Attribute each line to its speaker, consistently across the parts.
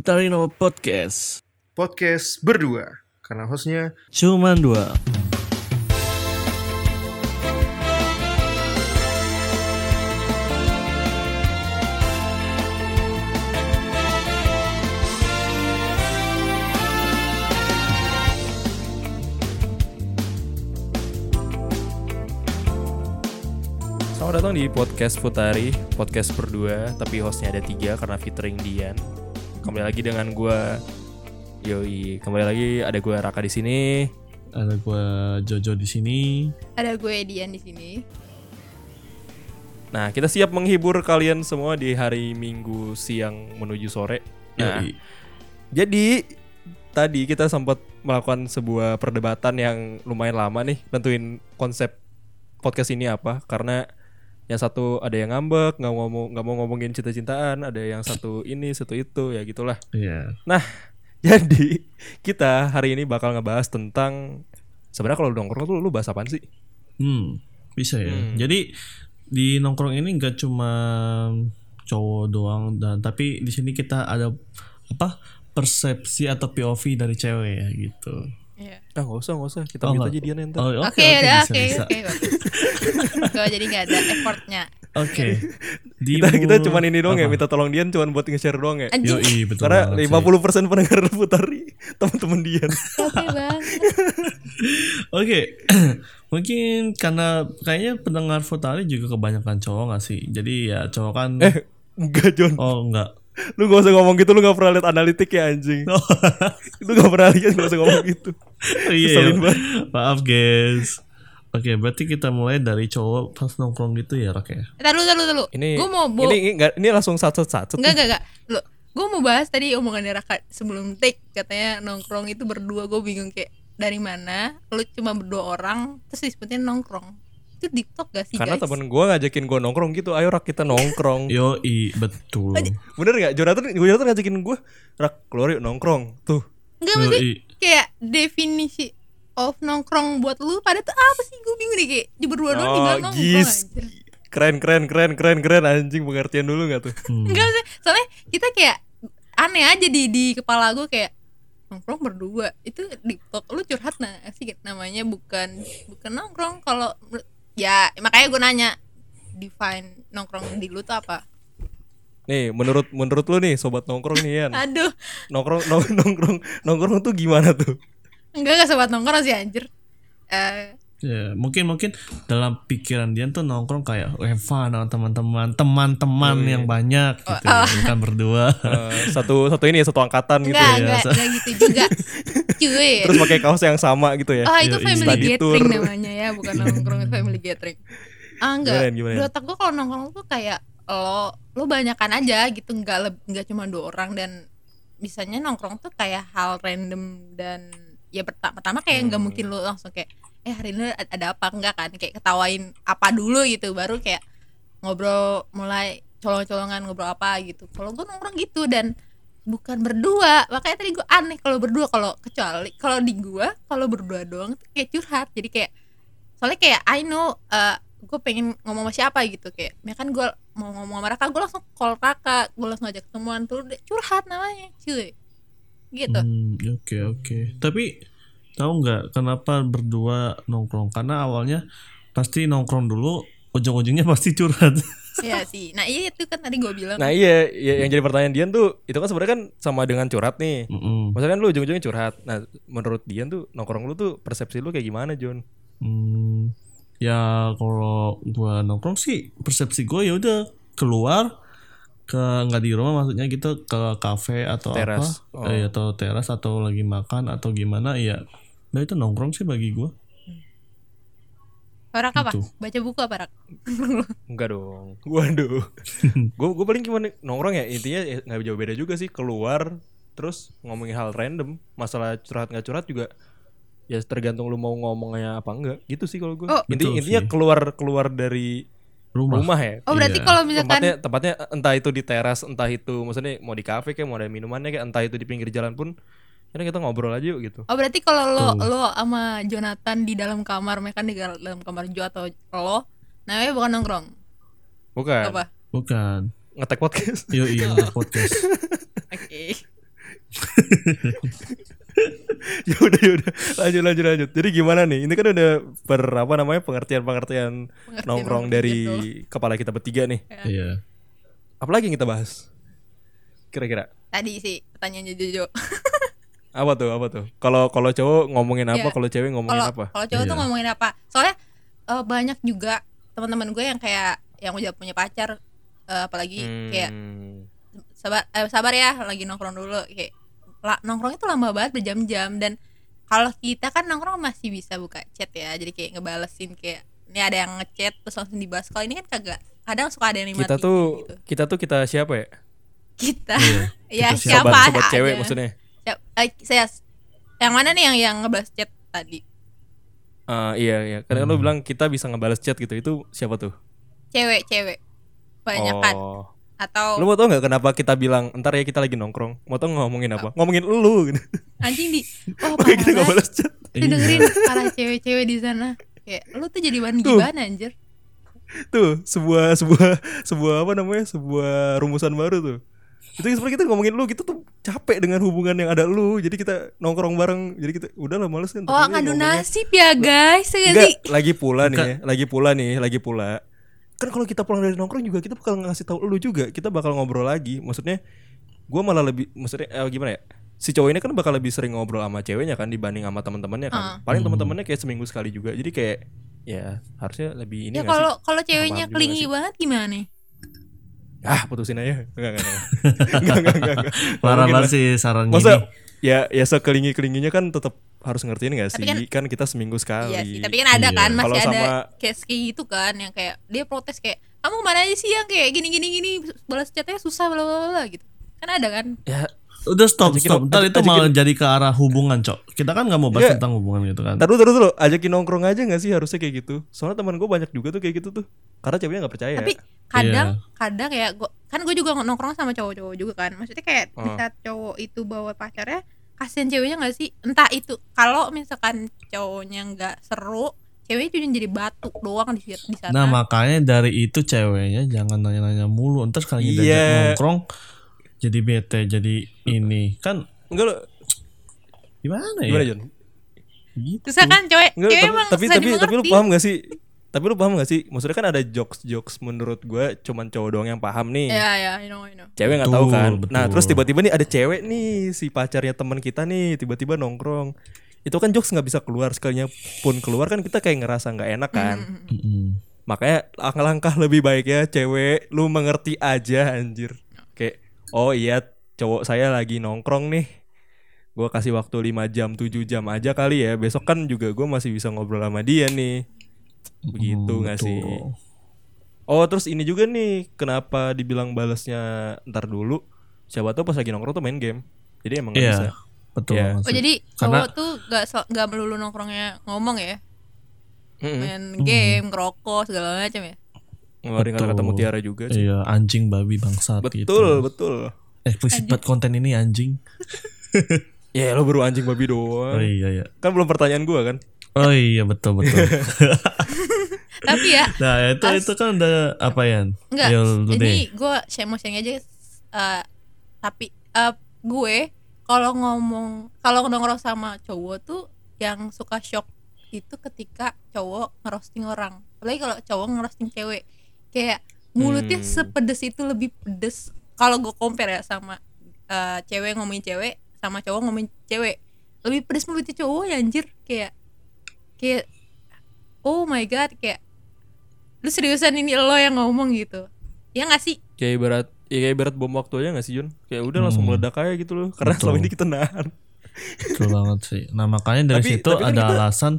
Speaker 1: Futarino Podcast.
Speaker 2: Podcast berdua karena hostnya
Speaker 1: Cuman dua.
Speaker 3: Selamat datang di podcast Futari, podcast berdua, tapi hostnya ada tiga karena featuring Dian. Kembali lagi dengan gua Yoi, kembali lagi ada gua Raka di sini.
Speaker 1: Ada gue Jojo di sini.
Speaker 4: Ada gue Dian di sini.
Speaker 3: Nah, kita siap menghibur kalian semua di hari Minggu siang menuju sore. Nah,
Speaker 1: Yoi.
Speaker 3: jadi tadi kita sempat melakukan sebuah perdebatan yang lumayan lama nih, tentuin konsep podcast ini apa karena yang satu ada yang ngambek nggak mau ngomong nggak mau ngomongin cinta-cintaan ada yang satu ini satu itu ya gitulah
Speaker 1: Iya.
Speaker 3: Nah, jadi kita hari ini bakal ngebahas tentang sebenarnya kalau nongkrong tuh lu bahas apaan sih?
Speaker 1: Hmm, bisa ya.
Speaker 3: Hmm.
Speaker 1: Jadi di nongkrong ini nggak cuma cowok doang dan tapi di sini kita ada apa persepsi atau POV dari cewek ya gitu.
Speaker 4: Iya.
Speaker 3: Ah nggak usah nggak usah kita
Speaker 1: Oh,
Speaker 3: minta aja dia nanti.
Speaker 1: Oh,
Speaker 4: Oke, udah oke, oke. Gue jadi nggak ada effortnya.
Speaker 1: Oke. Di
Speaker 3: kita kita cuman ini doang ya minta tolong Dian cuman buat nge-share doang ya.
Speaker 4: Anjing.
Speaker 1: Yoi, betul
Speaker 3: Karena
Speaker 1: banget sih.
Speaker 3: 50% pendengar Putari teman-teman Dian.
Speaker 4: Oke bang.
Speaker 1: Oke, mungkin karena kayaknya pendengar Futari juga kebanyakan cowok gak sih? Jadi ya cowok kan.
Speaker 3: eh enggak John.
Speaker 1: Oh enggak.
Speaker 3: Lu gak usah ngomong gitu lu gak pernah lihat analitik ya anjing. lu gak pernah lihat gak usah ngomong gitu.
Speaker 1: Oh, iya, iya. maaf guys. Oke, berarti kita mulai dari cowok pas nongkrong gitu ya, Rak ya?
Speaker 4: Ntar lu, ntar lu, ntar lu.
Speaker 3: Ini
Speaker 4: Gue mau, bo-
Speaker 3: ini ini, nggak- ini langsung satu satu.
Speaker 4: Enggak, enggak, enggak. Lu, gue mau bahas tadi omongan Raka sebelum take katanya nongkrong itu berdua gue bingung kayak dari mana lu cuma berdua orang terus disebutin nongkrong itu talk gak sih
Speaker 3: Karena
Speaker 4: guys?
Speaker 3: temen gue ngajakin gue nongkrong gitu, ayo rak kita nongkrong.
Speaker 1: Yo, i, betul.
Speaker 3: Bener gak? Jonathan, Jonathan ngajakin gue Rak, keluar yuk nongkrong Tuh
Speaker 4: Enggak
Speaker 1: Yo,
Speaker 4: maksudnya
Speaker 1: i.
Speaker 4: kayak definisi of nongkrong buat lu pada tuh apa sih gue bingung deh kayak di berdua doang dibilang nongkrong
Speaker 3: Oh, gis
Speaker 4: anjir.
Speaker 3: Keren, keren, keren, keren, keren Anjing pengertian dulu gak tuh?
Speaker 1: Hmm.
Speaker 4: Enggak sih, soalnya kita kayak aneh aja di di kepala gue kayak nongkrong berdua itu di talk lu curhat nah sih namanya bukan bukan nongkrong kalau ya makanya gue nanya define nongkrong di lu tuh apa?
Speaker 3: Nih, menurut menurut lu nih Sobat nongkrong nih Yan.
Speaker 4: Aduh.
Speaker 3: Nongkrong, nong, nongkrong, nongkrong tuh gimana tuh?
Speaker 4: enggak gak sobat nongkrong sih anjir. Eh
Speaker 1: Ya, mungkin mungkin dalam pikiran dia tuh nongkrong kayak fun sama teman-teman, teman-teman yang banyak gitu, ya, bukan berdua.
Speaker 3: Eh, satu satu ini ya, satu angkatan gitu
Speaker 4: enggak
Speaker 3: ya.
Speaker 4: enggak enggak gitu juga cuy
Speaker 3: Terus pakai kaos yang sama gitu ya
Speaker 4: ah itu
Speaker 1: Yoi.
Speaker 4: family
Speaker 3: Study
Speaker 4: gathering
Speaker 3: tour.
Speaker 4: namanya ya bukan nongkrong itu family gathering ah enggak
Speaker 3: Gimana, gimana?
Speaker 4: di otak gue kalau nongkrong tuh kayak lo lo banyakan aja gitu nggak nggak cuma dua orang dan bisanya nongkrong tuh kayak hal random dan ya pertama pertama kayak nggak
Speaker 3: Hmm.
Speaker 4: mungkin lo langsung kayak eh hari ini ada- ada apa enggak kan kayak ketawain apa dulu gitu baru kayak ngobrol mulai colong-colongan ngobrol apa gitu kalau gue nongkrong gitu dan bukan berdua makanya tadi gue aneh kalau berdua kalau kecuali kalau di gue kalau berdua doang tuh kayak curhat jadi kayak soalnya kayak I know gue pengen ngomong sama siapa gitu kayak ya kan gue mau ngomong sama Raka gue langsung call Raka gue langsung ajak ketemuan tuh curhat namanya cuy gitu
Speaker 1: Hmm, oke oke. Tapi tahu nggak kenapa berdua nongkrong? Karena awalnya pasti nongkrong dulu, ujung-ujungnya pasti curhat.
Speaker 4: Iya sih nah iya itu kan tadi gue bilang
Speaker 3: Nah iya, ya, yang jadi pertanyaan Dian tuh Itu kan sebenarnya kan sama dengan curhat nih
Speaker 1: Mm-mm.
Speaker 3: Maksudnya kan lu ujung-ujungnya curhat Nah menurut Dian tuh nongkrong lu tuh persepsi lu kayak gimana John?
Speaker 1: Hmm, ya kalau gua nongkrong sih persepsi gue ya udah keluar ke nggak di rumah maksudnya gitu ke kafe atau
Speaker 3: Teras.
Speaker 1: apa
Speaker 3: Oh.
Speaker 1: eh, atau teras atau lagi makan atau gimana ya nah itu nongkrong sih bagi gua
Speaker 4: Raka apa
Speaker 1: Gitu.
Speaker 4: baca buku apa Rak
Speaker 3: Enggak dong Waduh Gue gue paling cuma nongkrong ya Intinya ya nggak jauh beda juga sih Keluar Terus ngomongin hal random Masalah curhat nggak curhat juga Ya tergantung lu mau ngomongnya apa enggak Gitu sih kalau gue
Speaker 4: Oh.
Speaker 3: Inti,
Speaker 1: Betul
Speaker 3: Intinya
Speaker 1: sih.
Speaker 3: keluar keluar dari
Speaker 1: rumah,
Speaker 3: rumah ya
Speaker 4: oh berarti
Speaker 1: Iya.
Speaker 4: kalau misalkan
Speaker 3: tempatnya tempatnya entah itu di teras entah itu maksudnya mau di kafe kayak mau ada minumannya kayak entah itu di pinggir jalan pun karena kita ngobrol aja yuk gitu
Speaker 4: Oh berarti kalau lo
Speaker 1: Tuh.
Speaker 4: lo sama Jonathan di dalam kamar, mereka di dalam kamar Jo atau lo, namanya bukan nongkrong.
Speaker 3: bukan
Speaker 4: Apa?
Speaker 1: bukan
Speaker 3: ngetek podcast
Speaker 1: yo iya podcast
Speaker 4: Oke.
Speaker 3: ya udah ya udah lanjut lanjut lanjut. Jadi gimana nih? Ini kan udah ber apa namanya pengertian pengertian
Speaker 4: Pengertian
Speaker 3: nongkrong dari
Speaker 4: gitu.
Speaker 3: kepala kita bertiga nih.
Speaker 1: Iya.
Speaker 3: Apalagi yang kita bahas? Kira-kira
Speaker 4: Tadi sih pertanyaannya Jojo.
Speaker 3: apa tuh apa tuh? Kalau kalau cowok ngomongin apa?
Speaker 4: Iya.
Speaker 3: Kalau cewek ngomongin
Speaker 4: Kalau
Speaker 3: apa?
Speaker 4: kalau cowok tuh
Speaker 1: Iya.
Speaker 4: ngomongin apa? Soalnya eh, banyak juga teman-teman gue yang kayak yang udah punya pacar eh, apalagi kayak
Speaker 3: Hmm.
Speaker 4: sabar eh, sabar ya lagi nongkrong dulu kayak la, nongkrong itu lama banget berjam-jam dan kalau kita kan nongkrong masih bisa buka chat ya jadi kayak ngebalesin kayak ini ada yang ngechat terus langsung dibahas kalau ini kan kagak kadang suka ada yang
Speaker 3: kita tuh
Speaker 4: gitu.
Speaker 3: kita tuh kita siapa ya?
Speaker 4: kita
Speaker 1: Iya,
Speaker 4: ya
Speaker 1: kita siapa?
Speaker 4: siapa
Speaker 3: sobat sobat cewek maksudnya.
Speaker 4: Siap- eh, saya yang mana nih yang yang ngebahas chat tadi
Speaker 3: Ah, iya iya. Karena
Speaker 1: Hmm.
Speaker 3: bilang kita bisa ngebales chat gitu. Itu siapa tuh?
Speaker 4: cewek cewek banyak kan
Speaker 3: Oh.
Speaker 4: atau
Speaker 3: Lu mau tau nggak kenapa kita bilang ntar ya kita lagi nongkrong? Mau tau ngomongin apa? Ngomongin lu gitu.
Speaker 4: anjing di oh
Speaker 3: Makanya kita nggak
Speaker 4: parah
Speaker 3: balas chat.
Speaker 4: Lu dengerin para cewek-cewek di sana kayak lu tuh jadi bahan gibah anjir
Speaker 3: Tuh, sebuah sebuah sebuah apa namanya? Sebuah rumusan baru tuh. Itu seperti kita ngomongin lu kita tuh capek dengan hubungan yang ada lu. Jadi kita nongkrong bareng. Jadi kita udahlah males kan.
Speaker 4: oh ngadu nasib ya guys ya
Speaker 3: Enggak, lagi pula nih,
Speaker 1: Bukan.
Speaker 3: ya, lagi pula nih, lagi pula. Kan kalau kita pulang dari nongkrong juga kita bakal ngasih tahu lu juga. Kita bakal ngobrol lagi. Maksudnya gua malah lebih maksudnya eh, gimana ya? Si cowok ini kan bakal lebih sering ngobrol sama ceweknya kan dibanding sama teman-temannya kan.
Speaker 4: Ah.
Speaker 3: Paling
Speaker 1: Hmm.
Speaker 3: teman-temannya kayak seminggu sekali juga. Jadi kayak ya harusnya lebih ini
Speaker 4: ya kalau kalau ceweknya kelingi
Speaker 3: sih?
Speaker 4: banget gimana nih
Speaker 3: Ah, putusin aja. Enggak, enggak, enggak. enggak, enggak, enggak, enggak.
Speaker 1: Parah banget
Speaker 3: lah.
Speaker 1: sih saran
Speaker 3: Masa
Speaker 1: gini.
Speaker 3: ya ya sekelingi-kelinginya kan tetap harus ngertiin gak sih?
Speaker 4: Tapi
Speaker 3: Kan, kita seminggu sekali.
Speaker 4: iya sih tapi kan ada
Speaker 1: Iya.
Speaker 4: kan masih
Speaker 3: Kalau
Speaker 4: ada
Speaker 3: sama-
Speaker 4: case kayak gitu kan yang kayak dia protes kayak kamu ke mana aja sih yang kayak gini gini gini balas chatnya susah bla bla bla gitu kan ada kan
Speaker 3: ya
Speaker 1: Udah stop,
Speaker 3: Ajakin-
Speaker 1: stop. Ntar itu malah jadi ke arah hubungan, Cok. Kita kan nggak mau bahas
Speaker 3: Iya.
Speaker 1: tentang hubungan gitu kan.
Speaker 3: Taruh taruh dulu, ajakin nongkrong aja gak sih harusnya kayak gitu? Soalnya teman gue banyak juga tuh kayak gitu tuh. Karena ceweknya nggak percaya.
Speaker 4: tapi kadang kadang ya gua kan gue juga nongkrong sama cowok-cowok juga kan maksudnya kayak
Speaker 3: Oh.
Speaker 4: saat cowok itu bawa pacarnya kasihan ceweknya nggak sih entah itu kalau misalkan cowoknya nggak seru ceweknya cuma jadi batu doang di, di sana
Speaker 1: Nah makanya dari itu ceweknya jangan nanya-nanya mulu. Ntar sekali
Speaker 3: Iya.
Speaker 1: diajak nongkrong jadi bete, jadi ini kan
Speaker 3: Enggak lo,
Speaker 1: gimana ya?
Speaker 3: gimana Jon?
Speaker 1: Gitu.
Speaker 4: susah kan cewek
Speaker 3: Enggak,
Speaker 4: cewek
Speaker 3: tapi
Speaker 4: emang
Speaker 3: tapi
Speaker 4: susah
Speaker 3: tapi, tapi lu paham gak sih? Tapi lu paham gak sih? Maksudnya kan ada jokes-jokes menurut gue cuman cowok doang yang paham nih.
Speaker 4: ya ya I know I know
Speaker 3: Cewek nggak tahu kan.
Speaker 1: betul.
Speaker 3: Nah, terus tiba-tiba nih ada cewek nih si pacarnya teman kita nih tiba-tiba nongkrong. Itu kan jokes nggak bisa keluar sekalinya pun keluar kan kita kayak ngerasa nggak enak kan.
Speaker 4: Mm.
Speaker 3: Makanya langkah-langkah lebih baik ya cewek lu mengerti aja anjir. Kayak oh iya cowok saya lagi nongkrong nih. Gua kasih waktu 5 jam 7 jam aja kali ya. Besok kan juga gua masih bisa ngobrol sama dia nih. Begitu
Speaker 1: Mm,
Speaker 3: nggak
Speaker 1: betul.
Speaker 3: sih? Oh terus ini juga nih kenapa dibilang balasnya ntar dulu? Siapa tahu pas lagi nongkrong tuh main game. Jadi emang nggak
Speaker 1: Iya,
Speaker 3: bisa.
Speaker 1: betul
Speaker 3: Iya.
Speaker 1: banget
Speaker 4: oh jadi
Speaker 1: Karena-
Speaker 4: cowok tuh gak sel- gak melulu nongkrongnya ngomong ya main game ngerokok segala macam ya
Speaker 3: Ngeluarin kata-kata mutiara juga sih.
Speaker 1: Iya, anjing babi bangsat
Speaker 3: Betul
Speaker 1: gitu.
Speaker 3: betul.
Speaker 1: Eksplisit banget konten ini anjing.
Speaker 3: Ya lo baru anjing babi doang.
Speaker 1: Oh iya iya.
Speaker 3: Kan belum pertanyaan gua kan.
Speaker 1: Oh iya betul betul.
Speaker 4: tapi ya
Speaker 1: nah itu
Speaker 4: As-
Speaker 1: itu kan udah apa ya?
Speaker 4: Enggak,
Speaker 1: Ya,
Speaker 4: ini share mau sharing aja. eh, tapi eh, gue kalau ngomong kalau nongkrong sama cowok tuh yang suka shock itu ketika cowok ngerosting orang. Apalagi kalau cowok ngerosting cewek, kayak mulutnya
Speaker 3: Hmm.
Speaker 4: sepedes itu lebih pedes. Kalau gue compare ya sama eh, cewek ngomongin cewek sama cowok ngomongin cewek, lebih pedes mulutnya cowok ya anjir. Kayak kayak oh my god kayak lu seriusan ini lo yang ngomong gitu ya nggak sih
Speaker 3: Kayak ibarat ya kayak ibarat bom waktu aja gak sih Jun? Kayak udah langsung
Speaker 1: Hmm.
Speaker 3: meledak aja gitu loh. Karena
Speaker 1: Betul.
Speaker 3: selama ini kita nahan.
Speaker 1: Betul banget sih. Nah makanya dari
Speaker 3: Tapi-
Speaker 1: situ
Speaker 3: tapi kan
Speaker 1: ada
Speaker 3: kita-
Speaker 1: alasan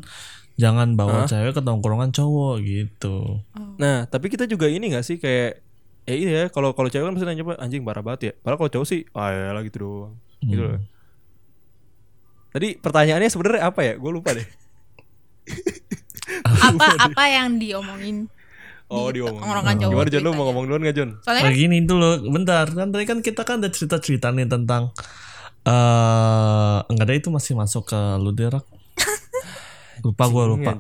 Speaker 1: jangan bawa
Speaker 3: Hah?
Speaker 1: cewek ke tongkrongan cowok gitu.
Speaker 3: Nah, tapi kita juga ini gak sih kayak ya ini ya kalau kalau cewek kan pasti nanya "Pak, anjing parah banget ya. Padahal kalau cowok sih ah ya lah gitu doang. Gitu
Speaker 1: Hmm.
Speaker 3: loh. Tadi pertanyaannya sebenarnya apa ya? Gue lupa deh.
Speaker 4: apa apa yang diomongin
Speaker 3: Oh,
Speaker 4: Di
Speaker 3: diomongin.
Speaker 4: tongkrongan cowok
Speaker 3: Gimana Jon lu mau ngomong duluan gak Jon?
Speaker 4: soalnya
Speaker 1: Nah
Speaker 4: kan
Speaker 1: gini dulu, bentar kan tadi kan kita kan ada cerita-cerita nih tentang eh enggak ada itu masih masuk ke lu deh, Rak. Lupa gue lupa.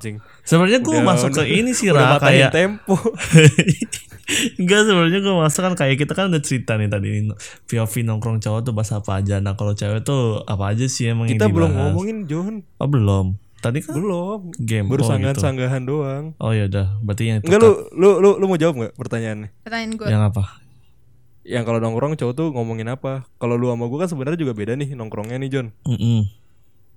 Speaker 1: Sebenarnya gue
Speaker 3: Udah-
Speaker 1: masuk ke ini sih
Speaker 3: Udah
Speaker 1: Ra
Speaker 3: matahin
Speaker 1: kayak
Speaker 3: tempo.
Speaker 1: Enggak sebenarnya gue maksud kan kayak kita kan udah cerita nih tadi POV nongkrong cowok tuh bahas apa aja. Nah kalau cewek tuh apa aja sih emang
Speaker 3: Kita
Speaker 1: yang
Speaker 3: belum ngomongin John.
Speaker 1: Oh belum. Tadi kan
Speaker 3: Belum.
Speaker 1: game.
Speaker 3: Baru
Speaker 1: oh, gitu.
Speaker 3: sanggahan-sanggahan doang.
Speaker 1: Oh ya udah, berarti yang
Speaker 3: Enggak lu lu lu lu mau jawab nggak pertanyaannya?
Speaker 4: pertanyaan gue
Speaker 1: yang apa?
Speaker 3: Yang kalau nongkrong cowok tuh ngomongin apa? Kalau lu sama gue kan sebenarnya juga beda nih nongkrongnya nih John.
Speaker 1: Mm-mm.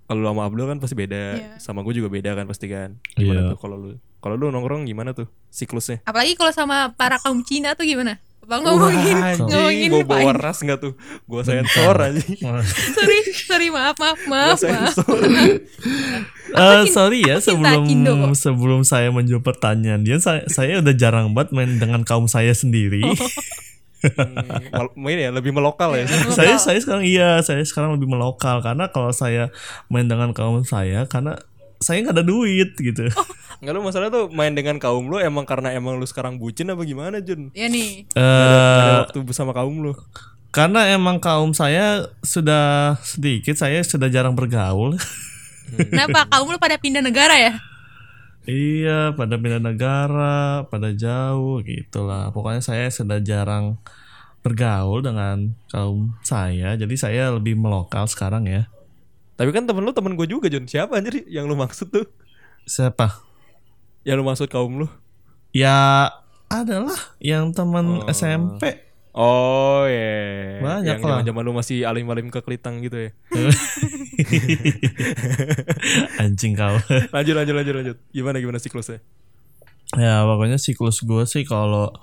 Speaker 3: Kalau lu sama Abdul kan pasti beda,
Speaker 4: Iya.
Speaker 3: sama gue juga beda kan pasti kan. Gimana
Speaker 1: Iya.
Speaker 3: tuh kalau lu? Kalau lu nongkrong gimana tuh siklusnya?
Speaker 4: apalagi kalau sama para kaum Cina tuh gimana Bang ngomongin
Speaker 3: Wah,
Speaker 4: ngomongin
Speaker 3: anjing, bawa ras nggak tuh? Gua sensor anjing.
Speaker 4: sorry sorry maaf maaf
Speaker 3: Gua
Speaker 4: maaf.
Speaker 1: Eh, sorry ya sebelum sebelum saya menjawab pertanyaan dia saya, saya udah jarang banget main dengan kaum saya sendiri.
Speaker 3: Main ya lebih melokal ya.
Speaker 1: saya saya sekarang iya saya sekarang lebih melokal karena kalau saya main dengan kaum saya karena saya nggak ada duit gitu.
Speaker 3: Enggak lu masalah tuh main dengan kaum lu emang karena emang lu sekarang bucin apa gimana Jun?
Speaker 4: ya nih
Speaker 1: Eh
Speaker 3: waktu bersama kaum lu.
Speaker 1: karena emang kaum saya sudah sedikit saya sudah jarang bergaul.
Speaker 4: kenapa kaum lu pada pindah negara ya
Speaker 1: Iya, pada pindah negara, pada jauh gitulah. Pokoknya saya sudah jarang bergaul dengan kaum saya. Jadi saya lebih melokal sekarang ya.
Speaker 3: Tapi kan temen lu temen gue juga Jun. Siapa anjir yang lu maksud tuh?
Speaker 1: Siapa?
Speaker 3: Yang lu maksud kaum lu?
Speaker 1: Ya adalah yang teman SMP.
Speaker 3: Oh iya.
Speaker 1: Banyak
Speaker 3: yang
Speaker 1: lah.
Speaker 3: zaman-zaman lu masih alim-alim ke Kelitang gitu ya.
Speaker 1: Anjing kau.
Speaker 3: Lanjut lanjut lanjut lanjut. Gimana gimana siklusnya?
Speaker 1: ya pokoknya siklus gue sih kalau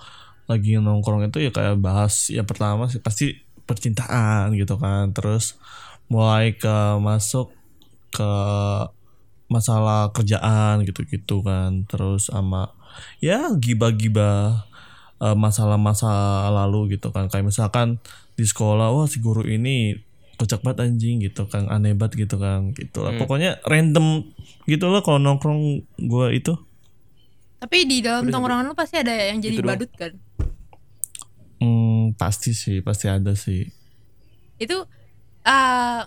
Speaker 1: lagi nongkrong itu ya kayak bahas ya pertama sih pasti percintaan gitu kan. Terus mulai ke masuk ke masalah kerjaan gitu-gitu kan. Terus sama ya gibah-gibah eh, masalah-masa lalu gitu kan. Kayak misalkan di sekolah wah si guru ini kocak banget anjing gitu kan aneh banget gitu kan gitu lah. Pokoknya random gitu loh kalau nongkrong gue itu.
Speaker 4: tapi di dalam tongkrongan lu pasti ada yang jadi
Speaker 3: Gitu
Speaker 4: badut kan
Speaker 1: Hmm, pasti sih, pasti ada sih.
Speaker 4: itu eh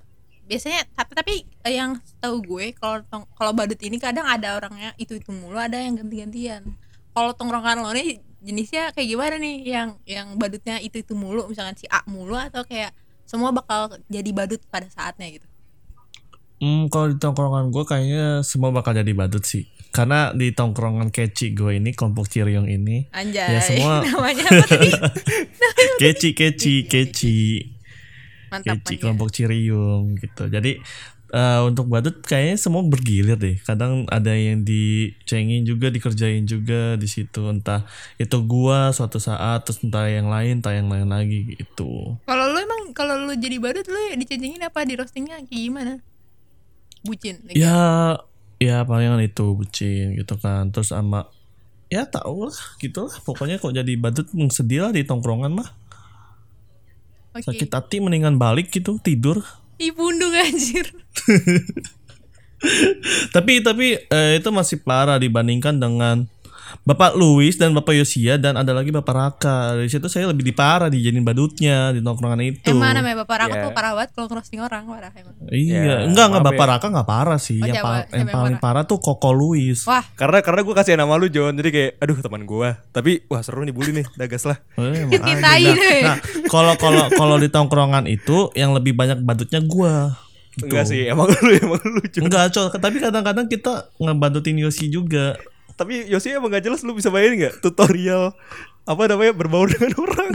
Speaker 4: biasanya tapi tapi yang tahu gue kalau kalau badut ini kadang ada orangnya itu itu mulu ada yang ganti-gantian kalau tongkrongan lo nih jenisnya kayak gimana nih? Yang yang badutnya itu itu mulu misalkan si A mulu atau kayak semua bakal jadi badut pada saatnya gitu?
Speaker 1: Hmm, kalau di tongkrongan gue kayaknya semua bakal jadi badut sih. Karena di tongkrongan keci gue ini, kelompok Ciriong ini,
Speaker 4: anjay
Speaker 1: Ya, semua-
Speaker 4: namanya apa tadi?
Speaker 1: Keci keci keci.
Speaker 4: Mantap
Speaker 1: keci kelompok Ciriung gitu. Jadi eh, untuk badut kayaknya semua bergilir deh. Kadang ada yang dicengin juga, dikerjain juga di situ. Entah itu gua suatu saat, terus entah yang lain, entah yang lain lagi gitu.
Speaker 4: kalau lu emang kalau lu jadi badut lu dicengin apa? Di roastingnya kayak gimana? Bucin like,
Speaker 1: ya ya palingan itu bucin gitu kan. Terus sama ya tau lah gitu lah. Pokoknya kok jadi badut hmm, sedih lah di tongkrongan mah.
Speaker 4: Oke.
Speaker 1: Sakit hati mendingan balik gitu tidur
Speaker 4: Ih pundung anjir.
Speaker 1: Tapi tapi eh, itu masih parah dibandingkan dengan Bapak Luis dan Bapak Yosia dan ada lagi Bapak Raka dari situ saya lebih diparah dijadiin badutnya di tongkrongan itu
Speaker 4: Emang namanya bapak Raka
Speaker 3: Ya.
Speaker 4: tuh parah banget kalau ngerosting orang parah emang.
Speaker 1: iya
Speaker 3: Ya,
Speaker 1: enggak enggak Bapak
Speaker 3: ya.
Speaker 1: Raka enggak parah sih
Speaker 4: Oh,
Speaker 1: yang, pa- yang
Speaker 4: yang
Speaker 1: paling parah tuh Koko Luis
Speaker 4: Wah,
Speaker 3: Karena karena gue kasih nama lu John. Jadi kayak aduh teman gue. Tapi wah seru nih bully nih. Dagas lah.
Speaker 1: Eh. Nah, kalau kalau kalau di tongkrongan itu yang lebih banyak badutnya gua. Gitu.
Speaker 3: Enggak sih, emang lu emang lu John.
Speaker 1: Enggak. Tapi kadang-kadang kita ngebadutin Yosi juga.
Speaker 3: Tapi Yosi emang gak jelas lu bisa bayangin gak tutorial apa namanya berbaur dengan orang.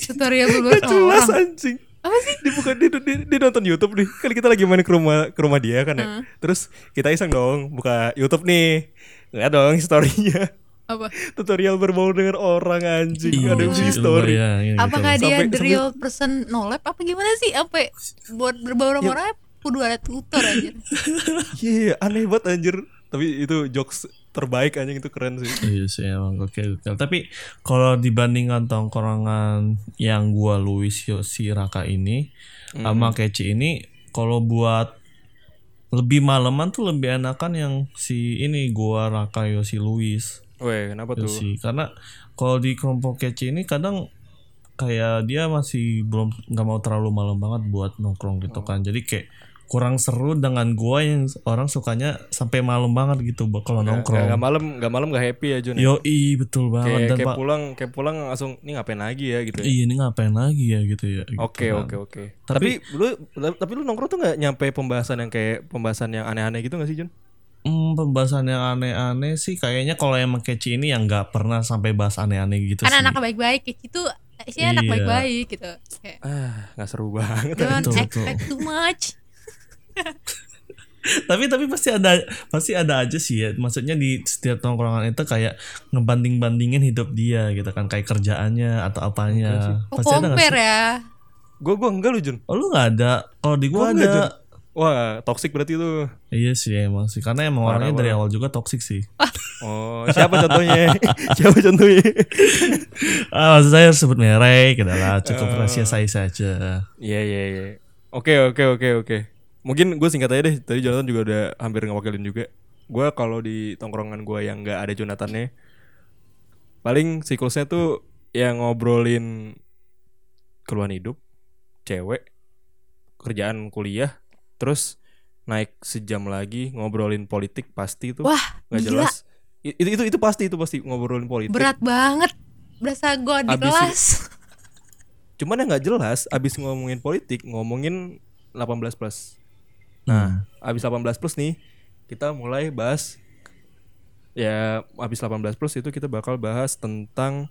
Speaker 4: tutorial dulu
Speaker 3: Gak jelas
Speaker 4: orang.
Speaker 3: anjing.
Speaker 4: Apa sih?
Speaker 3: Dia bukan dia, dia, dia nonton YouTube nih. Kan kita lagi main ke rumah ke rumah dia kan ya. Terus kita iseng dong buka YouTube nih. Lihat dong story-nya.
Speaker 4: Apa?
Speaker 3: Tutorial berbaur dengan orang anjing. Ada
Speaker 1: Iya,
Speaker 3: di story.
Speaker 1: iya, iya,
Speaker 4: Apakah
Speaker 1: gitu.
Speaker 4: dia
Speaker 3: Sampai-
Speaker 4: the
Speaker 3: sampai-
Speaker 4: real person no lab apa gimana sih? Apa buat berbaur sama orang kudu ada tutor aja.
Speaker 3: Iya, aneh banget anjir. Tapi itu jokes terbaik anjing itu keren sih.
Speaker 1: Iya sih emang gokil gokil. Tapi kalau dibandingkan tongkrongan yang gua Luis Yosi Raka ini sama Keci ini kalau buat lebih maleman tuh lebih enakan yang si ini gua Raka Yosi Luis.
Speaker 3: Weh, kenapa tuh?
Speaker 1: sih karena kalau di kelompok kece ini kadang kayak dia masih belum nggak mau terlalu malam banget buat nongkrong gitu kan jadi kayak kurang seru dengan gua yang orang sukanya sampai malam banget gitu kalau nongkrong.
Speaker 3: nggak malam nggak malam nggak happy ya Jun ya?
Speaker 1: Yoi betul banget
Speaker 3: kayak,
Speaker 1: dan
Speaker 3: kayak
Speaker 1: Pak
Speaker 3: pulang kayak pulang langsung ini ngapain lagi ya gitu ya?
Speaker 1: iya ini ngapain lagi ya gitu ya. gitu
Speaker 3: Oke
Speaker 1: kan.
Speaker 3: oke oke. Tapi,
Speaker 1: Tapi-
Speaker 3: lu tapi lu nongkrong tuh nggak nyampe pembahasan yang kayak pembahasan yang aneh-aneh gitu gak sih Jun?
Speaker 1: Hmm, pembahasan yang aneh-aneh sih kayaknya kalau emang kece ini yang nggak pernah sampai bahas aneh-aneh gitu
Speaker 4: kan
Speaker 1: sih.
Speaker 4: anak baik-baik kayak gitu isinya anak
Speaker 1: Iya.
Speaker 4: baik-baik gitu kayak
Speaker 3: Ah nggak seru banget.
Speaker 4: don't expect too much
Speaker 1: tapi tapi pasti ada pasti ada aja sih ya maksudnya di setiap tongkrongan itu kayak ngebanding bandingin hidup dia gitu kan kayak kerjaannya atau apanya
Speaker 4: oh
Speaker 1: pasti ada sih?
Speaker 4: ya
Speaker 3: Gue gua enggak lu Jun.
Speaker 1: oh lu nggak ada kalau di
Speaker 3: nggak,
Speaker 1: ada
Speaker 3: Jun. Wah toxic berarti itu.
Speaker 1: iya sih emang sih karena emang
Speaker 3: Parah
Speaker 1: orangnya dari awal juga toksik sih
Speaker 3: Oh siapa contohnya? siapa contohnya?
Speaker 1: ah maksud saya sebut merek adalah cukup
Speaker 3: Oh.
Speaker 1: rahasia saya saja
Speaker 3: Iya iya iya. Oke oke oke oke. Mungkin gue singkat aja deh. Tadi Jonathan juga udah hampir ngewakilin juga. Gue kalau di tongkrongan gue yang nggak ada Jonathannya, paling siklusnya tuh yang ngobrolin keluhan hidup, cewek, kerjaan kuliah, terus naik sejam lagi ngobrolin politik pasti tuh
Speaker 4: wah
Speaker 3: nggak
Speaker 4: gila
Speaker 3: jelas. Itu, itu itu pasti itu pasti ngobrolin politik.
Speaker 4: berat banget berasa gue di
Speaker 3: Abis
Speaker 4: kelas
Speaker 3: Cuman yang nggak jelas abis ngomongin politik ngomongin 18 plus. Nah, abis 18 plus nih kita mulai bahas ya abis 18 plus itu kita bakal bahas tentang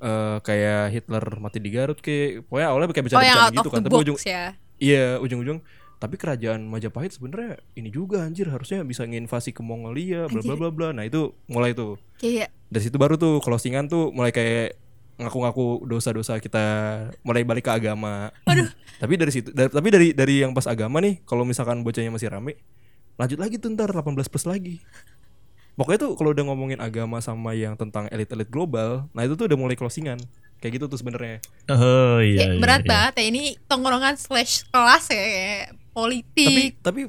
Speaker 3: eh, kayak Hitler mati di Garut ke. Pokoknya awalnya kayak
Speaker 4: oh out
Speaker 3: gitu kan tapi ujung
Speaker 4: ya.
Speaker 3: Iya ujung-ujung. Tapi kerajaan Majapahit sebenarnya ini juga anjir harusnya bisa nginvasi ke Mongolia bla bla bla bla. Nah itu mulai tuh.
Speaker 4: Kayak
Speaker 3: dari situ baru tuh closingan tuh mulai kayak ngaku-ngaku dosa-dosa kita mulai balik ke agama. Tapi dari situ dari- tapi dari dari yang pas agama nih kalau misalkan bocahnya masih rame lanjut lagi tuh ntar 18 plus lagi. Pokoknya tuh kalau udah ngomongin agama sama yang tentang elit-elit global, nah itu tuh udah mulai closingan. Kayak gitu tuh sebenarnya.
Speaker 1: oh iya,
Speaker 4: kayak
Speaker 1: iya,
Speaker 4: berat
Speaker 1: iya.
Speaker 4: banget ya ini tongkrongan slash kelas ya kayak
Speaker 3: Tapi
Speaker 4: politik
Speaker 3: tapi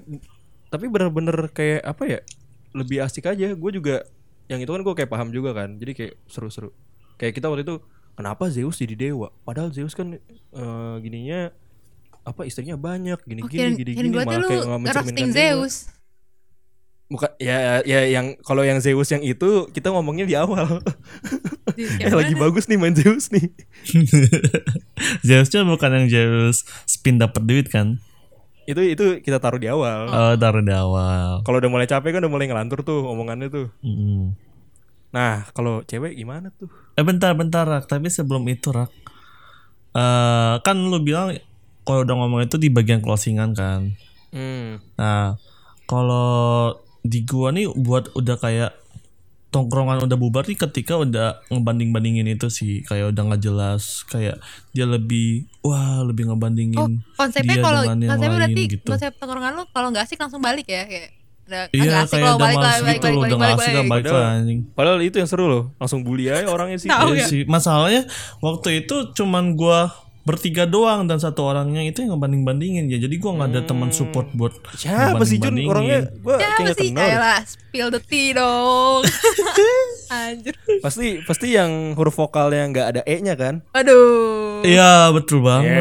Speaker 3: tapi bener-bener kayak apa ya? Lebih asik aja. Gue juga yang itu kan gue kayak paham juga kan. Jadi kayak seru-seru. Kayak kita waktu itu kenapa Zeus jadi dewa? Padahal Zeus kan eh, gininya apa istrinya banyak
Speaker 4: oh,
Speaker 3: gini-gini
Speaker 4: kirain-
Speaker 3: gini-gini
Speaker 4: kirain gua tuh
Speaker 3: malah kayak nggak mencerminkan dewa.
Speaker 4: Zeus
Speaker 3: Bukan ya ya yang kalau yang Zeus yang itu kita ngomongnya di awal. Eh, lagi bagus nih main Zeus nih.
Speaker 1: Zeusnya bukan yang Zeus spin dapat duit kan
Speaker 3: itu itu kita taruh di awal.
Speaker 1: oh taruh di awal
Speaker 3: Kalau udah mulai capek kan udah mulai ngelantur tuh omongannya tuh.
Speaker 1: Mm.
Speaker 3: Nah, kalau cewek gimana tuh?
Speaker 1: Eh bentar bentar Rak, tapi sebelum itu Rak. eh kan lu bilang kalau udah ngomong itu di bagian closingan kan.
Speaker 3: Hmm.
Speaker 1: Nah, kalau di gua nih buat udah kayak tongkrongan udah bubar nih ketika udah ngebanding-bandingin itu sih kayak udah nggak jelas kayak dia lebih wah lebih
Speaker 4: Oh,
Speaker 1: ngebandingin
Speaker 4: konsepnya
Speaker 1: dia
Speaker 4: kalau
Speaker 1: dengan yang
Speaker 4: konsepnya
Speaker 1: lain
Speaker 4: berarti
Speaker 1: gitu.
Speaker 4: konsep tongkrongan lu kalau nggak asik langsung balik ya kayak udah
Speaker 1: Iya
Speaker 4: nggak asik
Speaker 1: kayak
Speaker 4: lo
Speaker 1: udah
Speaker 4: balik
Speaker 1: males
Speaker 4: balik
Speaker 1: gitu
Speaker 4: balik
Speaker 1: loh, udah
Speaker 4: balik
Speaker 1: asik kan balik
Speaker 3: Padahal-
Speaker 1: lah anjing.
Speaker 3: Padahal itu yang seru loh, langsung bully aja orangnya sih.
Speaker 4: Tahu
Speaker 1: Iya
Speaker 4: ya?
Speaker 1: sih. Masalahnya waktu itu cuman gua bertiga doang dan satu orangnya itu yang ngebanding-bandingin ya. Jadi gua nggak ada teman support buat
Speaker 3: Siapa sih Jun orangnya? Gua kayak
Speaker 4: Siapa sih?
Speaker 3: kenal.
Speaker 4: Ayolah, spill the tea dong. Anjir.
Speaker 3: Pasti pasti yang huruf vokalnya nggak ada e-nya kan?
Speaker 4: Aduh.
Speaker 1: Iya betul banget.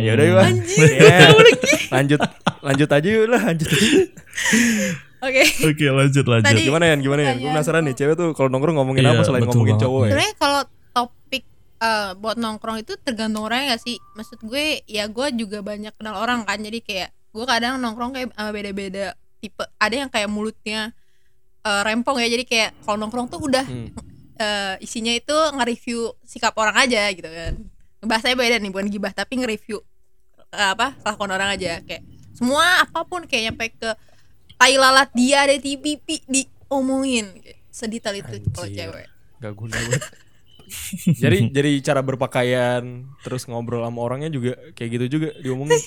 Speaker 3: Ya udah yuk. Ya. Lanjut lanjut aja yuk lah, lanjut.
Speaker 4: Oke.
Speaker 1: Oke lanjut lanjut.
Speaker 4: Tadi-
Speaker 3: Gimana ya? Gimana ya? Gue penasaran nih, cewek tuh kalau nongkrong ngomongin
Speaker 1: Iya,
Speaker 3: apa selain ngomongin
Speaker 1: banget.
Speaker 3: cowok ya?
Speaker 4: Sebenarnya kalau topik eh, buat nongkrong itu tergantung orangnya gak sih? Maksud gue ya gue juga banyak kenal orang kan. Jadi kayak gue kadang nongkrong kayak eh, beda-beda tipe. Ada yang kayak mulutnya eh, rempong ya. Jadi kayak kalau nongkrong tuh udah
Speaker 3: Hmm.
Speaker 4: Eh, isinya itu nge-review sikap orang aja gitu kan. Bahasanya beda nih bukan gibah tapi nge-review eh, apa kelakuan orang aja kayak semua apa pun kayak nyampe ke tai lalat dia ada di pipi diomongin sedetail itu kalau cewek.
Speaker 3: Gak guna banget. jadi jadi cara berpakaian terus ngobrol sama orangnya juga kayak gitu juga diomongin.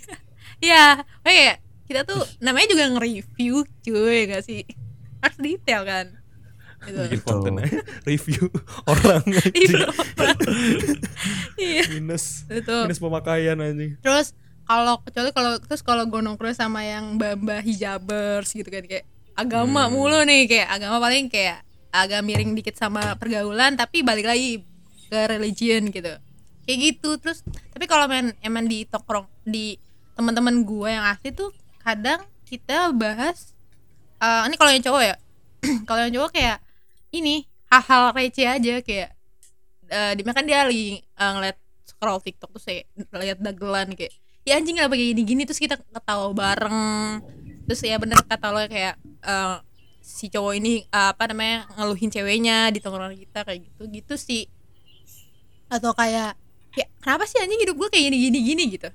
Speaker 4: Ya, kayak kita tuh namanya juga nge-review cuy gak sih? Harus detail kan. Gitu.
Speaker 3: Bikin konten aja, review orang
Speaker 4: Iya,
Speaker 3: anjing.
Speaker 4: Iya,
Speaker 3: minus
Speaker 4: itu.
Speaker 3: minus pemakaian anjing.
Speaker 4: Terus kalau kecuali kalau terus kalau gue nongkrong sama yang mbak-mbak hijabers gitu kan kayak agama mulu nih kayak agama paling kayak agak miring dikit sama pergaulan tapi balik lagi ke religion gitu kayak gitu terus tapi kalau main emang di tongkrong di teman-teman gue yang asli tuh kadang kita bahas eh ini kalau yang cowok ya kalau yang cowok kayak ini hal-hal receh aja kayak eh di kan dia lagi eh, ngeliat scroll TikTok terus saya lihat dagelan kayak ya anjing kenapa kayak gini-gini? Terus kita ketawa bareng. Terus ya bener kata lo kayak eh, si cowok ini eh, apa namanya ngeluhin ceweknya di tongkrongan kita kayak gitu gitu sih. Atau kayak kayak kenapa sih anjing hidup gue kayak gini gini gini? Gitu.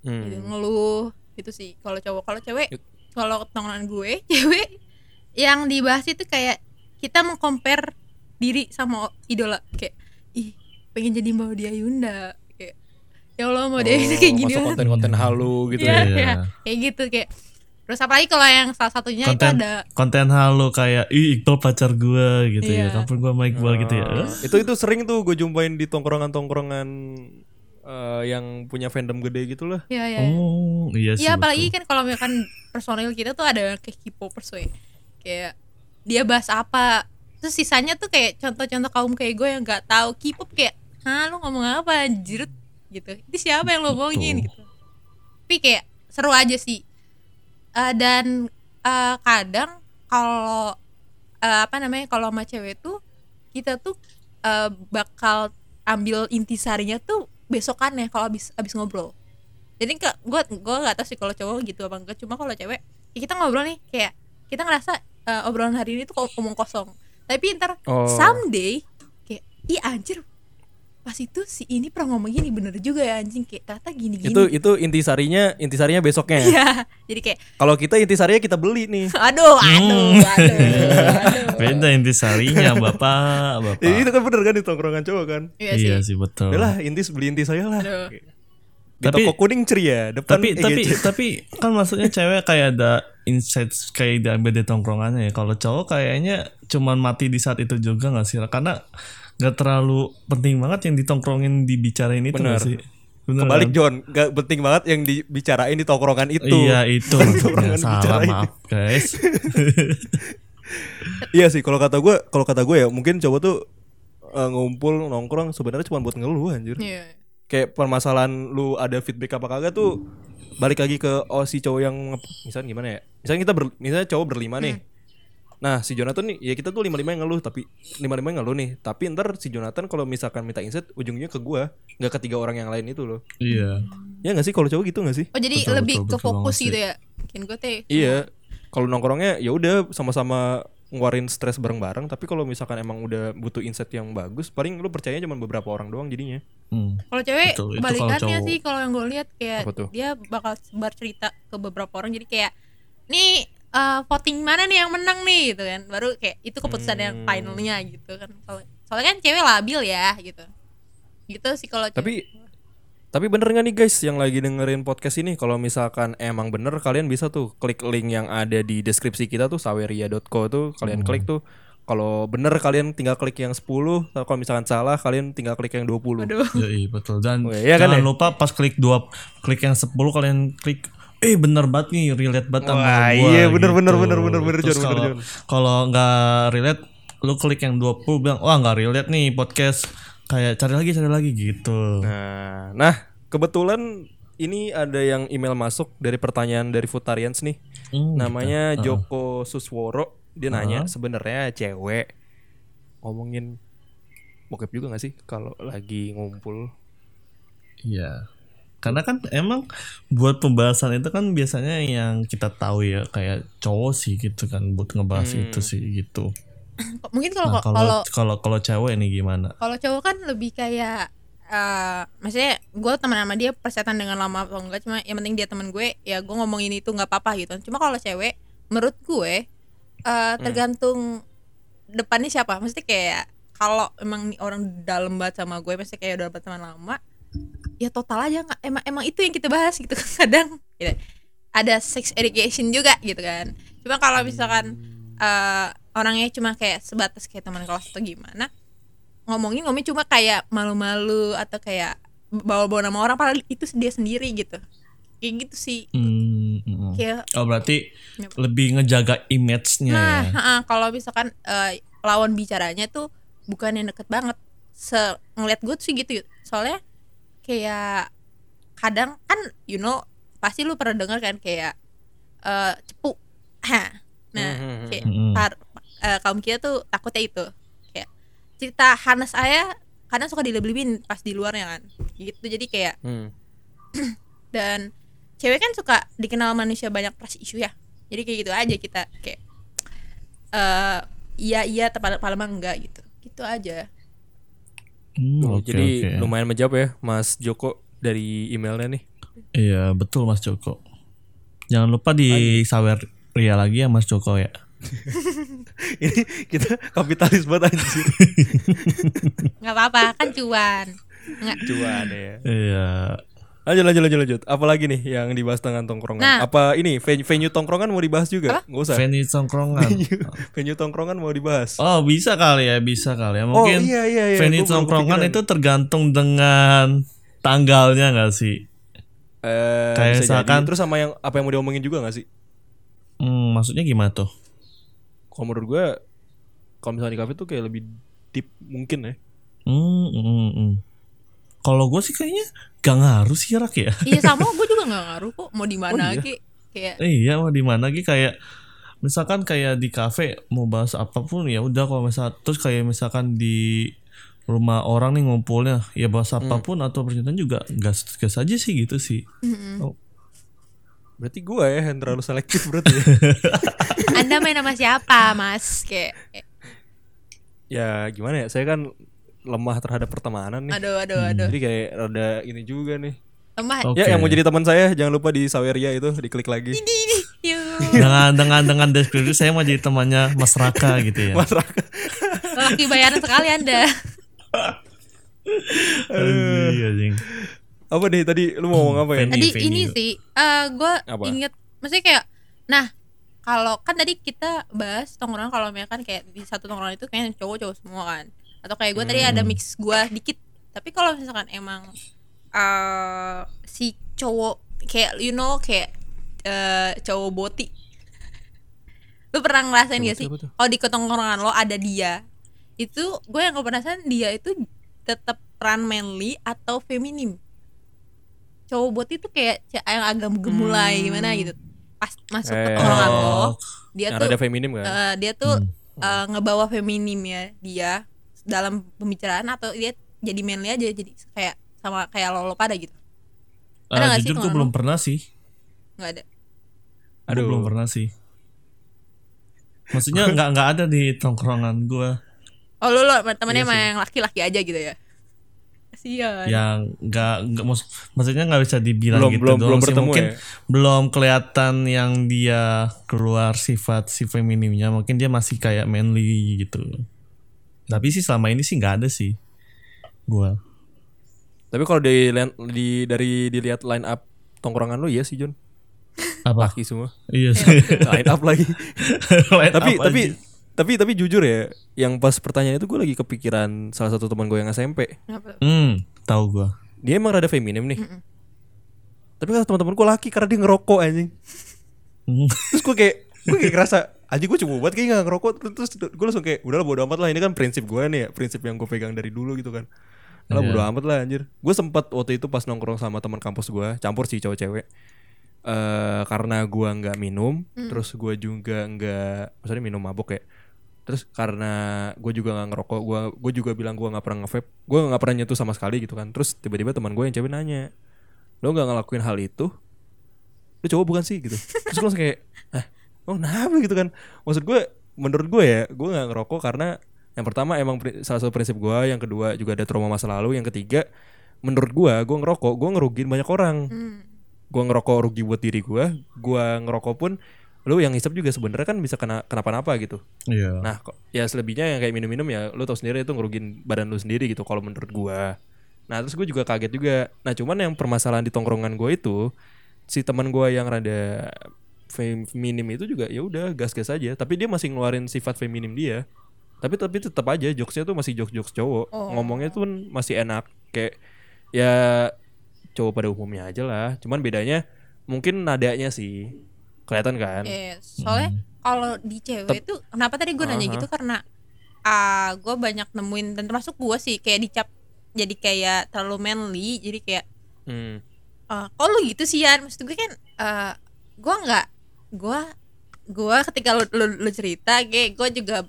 Speaker 3: Hmm.
Speaker 4: gitu, ngeluh gitu sih. Kalau cowok kalau cewek kalau tongkrongan gue cewek yang dibahas itu kayak kita mengcompare diri sama idola kayak ih pengen jadi mau dia Yunda kayak ya Allah mau dia Yunda kayak gini
Speaker 3: Oh, konten-konten halu gitu
Speaker 4: Iya,
Speaker 3: ya.
Speaker 1: Iya.
Speaker 4: iya. kayak gitu kayak terus apalagi kalau yang salah satunya itu
Speaker 1: konten
Speaker 4: ada
Speaker 1: konten halo kayak ih Iqbal pacar gue gitu ya
Speaker 4: Iya.
Speaker 1: kapan gue sama Iqbal gitu ya
Speaker 3: Ah, itu itu sering tuh gue jumpain di tongkrongan-tongkrongan eh, yang punya fandom gede gitu lah.
Speaker 4: ya ya
Speaker 1: oh iya sih
Speaker 4: Iya apalagi
Speaker 1: betul.
Speaker 4: kan kalau misalkan personil kita tuh ada kayak K-popers. Kayak dia bahas apa. Terus sisanya tuh kayak contoh-contoh kaum kayak gue yang nggak tahu K-pop kayak Hah lu ngomong apa anjir? Gitu. Itu siapa yang lo ngomongin
Speaker 1: Betul.
Speaker 4: gitu. Tapi kayak seru aja sih. Eh, Dan eh, kadang kalau eh, apa namanya kalau sama cewek tuh kita tuh eh, bakal ambil intisarinya tuh besokannya kalau abis abis ngobrol. Jadi ke gue gue nggak tahu sih kalau cowok gitu apa enggak cuma kalau cewek ya kita ngobrol nih kayak kita ngerasa eh, obrolan hari ini tuh kok omong kosong tapi ntar
Speaker 3: Oh.
Speaker 4: someday kayak ih anjir pas itu si ini pernah ngomong gini bener juga ya anjing kayak ternyata gini gini
Speaker 3: Itu itu intisarinya intisarinya besoknya.
Speaker 4: Iya, jadi kayak
Speaker 3: Kalau kita intisarinya kita beli nih.
Speaker 4: aduh aduh
Speaker 1: Hmm.
Speaker 4: aduh, aduh.
Speaker 1: beda intisarinya bapak bapak
Speaker 3: Ya, itu kan bener kan di tongkrongan cowok kan.
Speaker 4: iya
Speaker 1: iya
Speaker 4: sih
Speaker 1: sih betul
Speaker 3: lah intis beli intis saya lah.
Speaker 4: Aduh.
Speaker 3: Di
Speaker 1: Tapi-
Speaker 3: toko kuning ceria depan
Speaker 1: tapi tapi
Speaker 3: EGC.
Speaker 1: tapi kan maksudnya cewek kayak ada insights kayak diambil di tongkrongannya ya kalau cowok kayaknya cuman mati di saat itu juga nggak sih karena nggak terlalu penting banget yang ditongkrongin dibicarain itu
Speaker 3: Bener.
Speaker 1: sih Bener
Speaker 3: Kebalik
Speaker 1: kan?
Speaker 3: John, gak penting banget yang dibicarain di tongkrongan itu.
Speaker 1: iya itu
Speaker 3: Tongkrongan
Speaker 1: salah
Speaker 3: bicarain.
Speaker 1: maaf guys
Speaker 3: Iya sih, kalau kata gue, kalau kata gue ya mungkin coba tuh eh, ngumpul nongkrong sebenarnya cuma buat ngeluh anjir.
Speaker 4: Iya.
Speaker 3: Kayak permasalahan lu ada feedback apa kagak tuh balik lagi ke oh si cowok yang misalnya gimana ya? Misalnya kita ber, misalnya cowok berlima nih. Nah, si Jonathan nih, ya kita tuh lima-lima yang ngeluh, tapi lima-lima yang ngeluh nih. Tapi ntar si Jonathan kalau misalkan minta insight, ujungnya ke gua, nggak ke tiga orang yang lain itu loh.
Speaker 1: iya
Speaker 3: Ya nggak sih kalau cowok gitu nggak sih?
Speaker 4: Oh jadi
Speaker 1: Betul,
Speaker 4: lebih
Speaker 1: betul,
Speaker 4: ke
Speaker 1: betul
Speaker 4: fokus gitu ya? Mungkin gue teh.
Speaker 3: Iya. Kalau nongkrongnya ya udah sama-sama ngeluarin stres bareng-bareng, tapi kalau misalkan emang udah butuh insight yang bagus, paling lu percaya cuma beberapa orang doang jadinya.
Speaker 1: Hmm.
Speaker 4: Kalau cewek balikannya sih kalau yang gue lihat kayak dia bakal sebar cerita ke beberapa orang jadi kayak nih eh, voting mana nih yang menang nih gitu kan baru kayak itu keputusan yang
Speaker 3: Hmm.
Speaker 4: finalnya gitu kan Kalau- soalnya kan cewek labil ya gitu gitu sih kalau cewek.
Speaker 3: Tapi bener nggak nih guys yang lagi dengerin podcast ini? Kalau misalkan emang bener kalian bisa tuh klik link yang ada di deskripsi kita tuh saweria.co tuh kalian klik tuh. Kalau bener kalian tinggal klik yang 10 atau kalau misalkan salah kalian tinggal klik yang 20
Speaker 4: Aduh.
Speaker 1: Yoi, betul. Dan
Speaker 3: Oh, iya kan
Speaker 1: jangan
Speaker 3: ya?
Speaker 1: lupa pas klik dua klik yang 10 kalian klik eh bener banget nih relate banget sama
Speaker 3: Wah,
Speaker 1: gua
Speaker 3: iya, bener,
Speaker 1: gitu.
Speaker 3: bener, bener, bener, bener,
Speaker 1: Terus kalau nggak relate lu klik yang 20 bilang wah nggak relate nih podcast kayak cari lagi cari lagi gitu
Speaker 3: Nah, nah kebetulan ini ada yang email masuk dari pertanyaan dari Futarians nih.
Speaker 1: Hmm,
Speaker 3: Namanya
Speaker 1: gitu.
Speaker 3: Joko Susworo. Dia nanya sebenarnya cewek ngomongin bokep juga gak sih kalau lagi ngumpul?
Speaker 1: Iya. Karena kan emang buat pembahasan itu kan biasanya yang kita tahu ya kayak cowok sih gitu kan buat ngebahas
Speaker 3: Hmm.
Speaker 1: itu sih gitu.
Speaker 4: Mungkin kalau
Speaker 1: Nah,
Speaker 4: kalau
Speaker 1: kalau kalau cewek nih gimana?
Speaker 4: kalau cowok kan lebih kayak eh maksudnya gue teman sama dia persetan dengan lama atau enggak cuma yang penting dia teman gue ya gue ngomongin itu nggak apa-apa gitu. Cuma kalau cewek menurut gue eh tergantung depannya siapa. Maksudnya kayak kalau emang orang dalam banget sama gue maksudnya kayak udah berteman lama ya total aja nggak emang emang itu yang kita bahas gitu kadang gitu. ada sex education juga gitu kan. Cuma kalau misalkan eh, orangnya cuma kayak sebatas kayak teman kelas atau gimana ngomongin ngomongin cuma kayak malu-malu atau kayak bawa-bawa nama orang padahal itu dia sendiri gitu kayak gitu sih
Speaker 1: Hmm, hmm.
Speaker 4: kayak
Speaker 1: Oh berarti
Speaker 4: Yep.
Speaker 1: lebih ngejaga image-nya
Speaker 4: nah
Speaker 1: ya.
Speaker 4: ha-ha, kalau misalkan eh, lawan bicaranya tuh bukan yang deket banget se ngeliat gue sih gitu soalnya kayak kadang kan you know pasti lu pernah dengar kan kayak eh cepu nah
Speaker 3: Hmm, hmm,
Speaker 4: kayak
Speaker 1: hmm.
Speaker 4: par- eh, kaum kita tuh takutnya itu kayak cerita Hanes ayah kadang suka dilebih-lebihin pas di luarnya kan gitu jadi kayak
Speaker 3: Hmm.
Speaker 4: dan cewek kan suka dikenal manusia banyak trust issue ya jadi kayak gitu aja kita kayak eh iya iya tepat padahal enggak gitu gitu aja
Speaker 1: Hmm,
Speaker 3: Oh,
Speaker 1: oke,
Speaker 3: jadi
Speaker 1: oke.
Speaker 3: lumayan menjawab ya Mas Joko dari emailnya nih.
Speaker 1: Iya betul Mas Joko. Jangan lupa di sawer Ria lagi ya Mas Joko ya.
Speaker 3: Ini kita kapitalis banget anjir.
Speaker 4: nggak apa-apa kan cuan nggak
Speaker 3: Cuan ya.
Speaker 1: Iya.
Speaker 3: Lanjut lanjut lanjut lanjut. Apa lagi nih yang dibahas dengan tongkrongan?
Speaker 4: Nah.
Speaker 3: Apa ini venue, venue tongkrongan mau dibahas juga? Nggak usah.
Speaker 1: Venue tongkrongan.
Speaker 3: venue tongkrongan mau dibahas.
Speaker 1: Oh bisa kali ya, bisa kali ya. Mungkin
Speaker 3: iya, iya, iya.
Speaker 1: venue
Speaker 3: Gua
Speaker 1: tongkrongan itu tergantung dengan tanggalnya nggak sih?
Speaker 3: Eh,
Speaker 1: Kayak
Speaker 3: bisa jadi.
Speaker 1: misalkan-
Speaker 3: terus sama yang apa yang mau diomongin juga gak sih?
Speaker 1: Hmm, maksudnya gimana tuh?
Speaker 3: Kalau menurut gue kalau misalnya di kafe tuh kayak lebih deep mungkin ya.
Speaker 1: Hmm, hmm, hmm. Kalau gue sih kayaknya gak ngaruh sih Rak ya.
Speaker 4: iya sama gue juga nggak ngaruh kok mau di mana
Speaker 3: Oh, iya?
Speaker 4: Ki. kayak
Speaker 1: iya mau di mana lagi kayak misalkan kayak di kafe mau bahas apa pun ya udah kalau misal terus kayak misalkan di rumah orang nih ngumpulnya ya bahas
Speaker 3: Hmm.
Speaker 1: apa pun atau percintaan juga gas gas aja sih gitu sih. Oh,
Speaker 3: Berarti gue ya yang terlalu selektif berarti ya.
Speaker 4: anda main sama siapa mas kayak kayak,
Speaker 3: ya gimana ya? Saya kan lemah terhadap pertemanan nih.
Speaker 4: aduh aduh aduh
Speaker 3: Jadi kayak rada ini juga nih.
Speaker 4: lemah
Speaker 1: Oke.
Speaker 3: Ya yang mau jadi teman saya jangan lupa di Saweria itu diklik lagi.
Speaker 4: Yuk.
Speaker 1: dengan dengan dengan deskripsi saya mau jadi temannya Mas Raka gitu ya.
Speaker 3: Mas Raka.
Speaker 4: laki bayaran sekali anda
Speaker 1: Anjing, anjing.
Speaker 3: Apa nih tadi lu mau ngomong apa ya?
Speaker 4: Tadi
Speaker 1: venue.
Speaker 4: ini sih eh gue inget maksudnya kayak nah kalau kan tadi kita bahas tongkrongan kalau misalkan kayak di satu tongkrongan itu kayak cowok-cowok semua kan. Atau kayak gue tadi ada mix gue dikit. Tapi kalau misalkan emang eh si cowok kayak you know kayak eh cowok boti. Lu pernah ngerasain gak sih?
Speaker 3: tuh?
Speaker 4: kalau di ketongkrongan lo ada dia. Itu gue yang penasaran dia itu tetap peran manly atau feminim cowok boti itu kayak yang agak gemulai gimana gitu pas masuk
Speaker 3: Hmm. Eh.
Speaker 4: ke tongkrongan lo
Speaker 1: Oh,
Speaker 4: dia
Speaker 3: Yang
Speaker 4: tuh
Speaker 3: ada feminim kan?
Speaker 4: eh, dia tuh
Speaker 1: Hmm.
Speaker 4: eh, ngebawa feminim ya dia dalam pembicaraan atau dia jadi manly aja jadi kayak sama kayak lo, lo pada gitu Ada
Speaker 1: eh,
Speaker 4: nggak sih
Speaker 1: jujur gue
Speaker 4: teman
Speaker 1: belum
Speaker 4: lu?
Speaker 1: pernah sih.
Speaker 4: nggak ada
Speaker 1: Gue
Speaker 3: Aduh.
Speaker 1: belum pernah sih. Maksudnya nggak nggak ada di tongkrongan gue
Speaker 4: oh lo lo temennya
Speaker 3: Iya
Speaker 4: sama
Speaker 3: sih.
Speaker 4: yang laki-laki aja gitu ya kasian
Speaker 1: yang nggak nggak mus- maksudnya nggak bisa dibilang
Speaker 3: belum
Speaker 1: gitu
Speaker 3: belum
Speaker 1: doang
Speaker 3: belum
Speaker 1: sih.
Speaker 3: bertemu
Speaker 1: mungkin
Speaker 3: ya.
Speaker 1: belum kelihatan yang dia keluar sifat si feminimnya mungkin dia masih kayak manly gitu tapi sih selama ini sih nggak ada sih gua
Speaker 3: Tapi kalau di, di dari dilihat line up tongkrongan lu iya sih John.
Speaker 1: apa
Speaker 3: Laki semua.
Speaker 1: iya sih
Speaker 3: line up lagi.
Speaker 1: Line
Speaker 3: tapi
Speaker 1: up
Speaker 3: tapi
Speaker 1: aja.
Speaker 3: Tapi tapi jujur ya, yang pas pertanyaan itu gue lagi kepikiran salah satu teman gue yang SMP.
Speaker 4: Kenapa?
Speaker 1: hmm tahu gua
Speaker 3: Dia emang rada feminim nih. Tapi kata teman-teman gue laki karena dia ngerokok anjing.
Speaker 1: Hmm.
Speaker 3: Terus gue kayak gue kayak ngerasa anjing gue cuma buat kayak gak ngerokok terus gue langsung kayak udah lah bodo amat lah ini kan prinsip gue nih ya prinsip yang gue pegang dari dulu gitu kan lah
Speaker 1: Iya.
Speaker 3: bodo amat lah anjir gue sempat waktu itu pas nongkrong sama teman kampus gue campur sih cowok cewek eh karena gue nggak minum terus gue juga nggak maksudnya minum mabok ya terus karena gue juga nggak ngerokok gue gue juga bilang gue nggak pernah nge-vape gue nggak pernah nyentuh sama sekali gitu kan. Terus tiba-tiba teman gue yang cewek nanya lo nggak ngelakuin hal itu? Lu cowok bukan sih? gitu. Terus gue langsung kayak ah oh kenapa? gitu kan. Maksud gue menurut gue ya gue nggak ngerokok karena yang pertama emang salah satu prinsip gue yang kedua juga ada trauma masa lalu yang ketiga menurut gue gue ngerokok gue ngerugiin banyak orang.
Speaker 4: Hmm.
Speaker 3: gue ngerokok rugi buat diri gue gue ngerokok pun lu yang hisap juga sebenarnya kan bisa kena kenapa-napa gitu
Speaker 1: iya
Speaker 3: Nah, kok ya selebihnya yang kayak minum-minum ya lu tau sendiri itu ngerugiin badan lu sendiri gitu kalau menurut gua. Nah, terus gue juga kaget juga. Nah, cuman yang permasalahan di tongkrongan gue itu si teman gua yang rada feminim itu juga ya udah gas-gas aja, tapi dia masih ngeluarin sifat feminim dia. Tapi tapi tetap aja jokesnya tuh masih jokes-jokes cowok.
Speaker 4: Oh.
Speaker 3: Ngomongnya tuh masih enak kayak ya cowok pada umumnya aja lah. Cuman bedanya mungkin nadanya sih kelihatan kan.
Speaker 4: Yes. soalnya kalau di cewek
Speaker 3: Tep-
Speaker 4: itu kenapa tadi gue nanya
Speaker 3: Aha.
Speaker 4: gitu karena ah gue banyak nemuin dan termasuk gue sih kayak dicap jadi kayak terlalu manly jadi kayak
Speaker 3: Hmm.
Speaker 4: kok lu gitu sih Yan maksud gue kan eh gue nggak gue gue ketika lu, lu, lu cerita kayak gue juga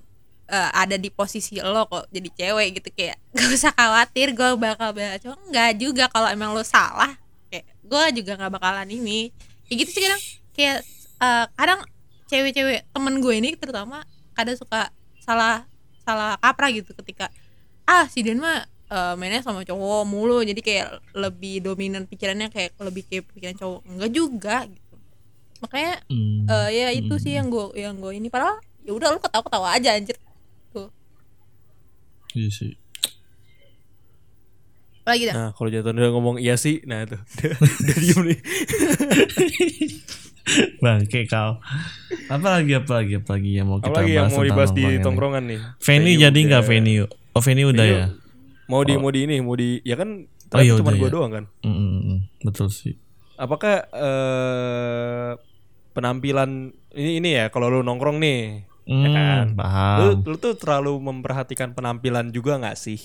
Speaker 4: eh, ada di posisi lo kok jadi cewek gitu kayak gak usah khawatir gue bakal bela cowok enggak juga kalau emang lo salah kayak gue juga nggak bakalan ini kayak gitu sih kadang kayak eh, kadang cewek-cewek temen gue ini terutama kadang suka salah salah kaprah gitu ketika ah si Den mah eh, mainnya sama cowok mulu jadi kayak lebih dominan pikirannya kayak lebih kayak pikiran cowok enggak juga gitu makanya
Speaker 1: Hmm.
Speaker 4: eh, ya itu
Speaker 1: Hmm.
Speaker 4: sih yang gue yang gue ini padahal ya udah lu ketawa ketawa aja anjir tuh
Speaker 1: Iya sih.
Speaker 4: lagi dah
Speaker 3: Nah, kalau jatuh udah ngomong iya sih, nah itu udah, udah diem nih.
Speaker 1: Bangke kau. Apa lagi apa lagi apa lagi yang mau kita
Speaker 3: Apalagi yang
Speaker 1: bahas
Speaker 3: mau dibahas di tongkrongan nih?
Speaker 1: Venue jadi nggak venue? Oh venue udah ya.
Speaker 3: Mau di
Speaker 1: Oh.
Speaker 3: mau di ini, mau di ya kan
Speaker 1: Oh, iya
Speaker 3: cuma gue
Speaker 1: ya.
Speaker 3: doang kan.
Speaker 1: Mm, mm, mm. Betul sih.
Speaker 3: Apakah eh penampilan ini ini ya kalau lu nongkrong nih,
Speaker 1: Hmm,
Speaker 3: ya kan?
Speaker 1: paham.
Speaker 3: Lu, lu tuh terlalu memperhatikan penampilan juga nggak sih?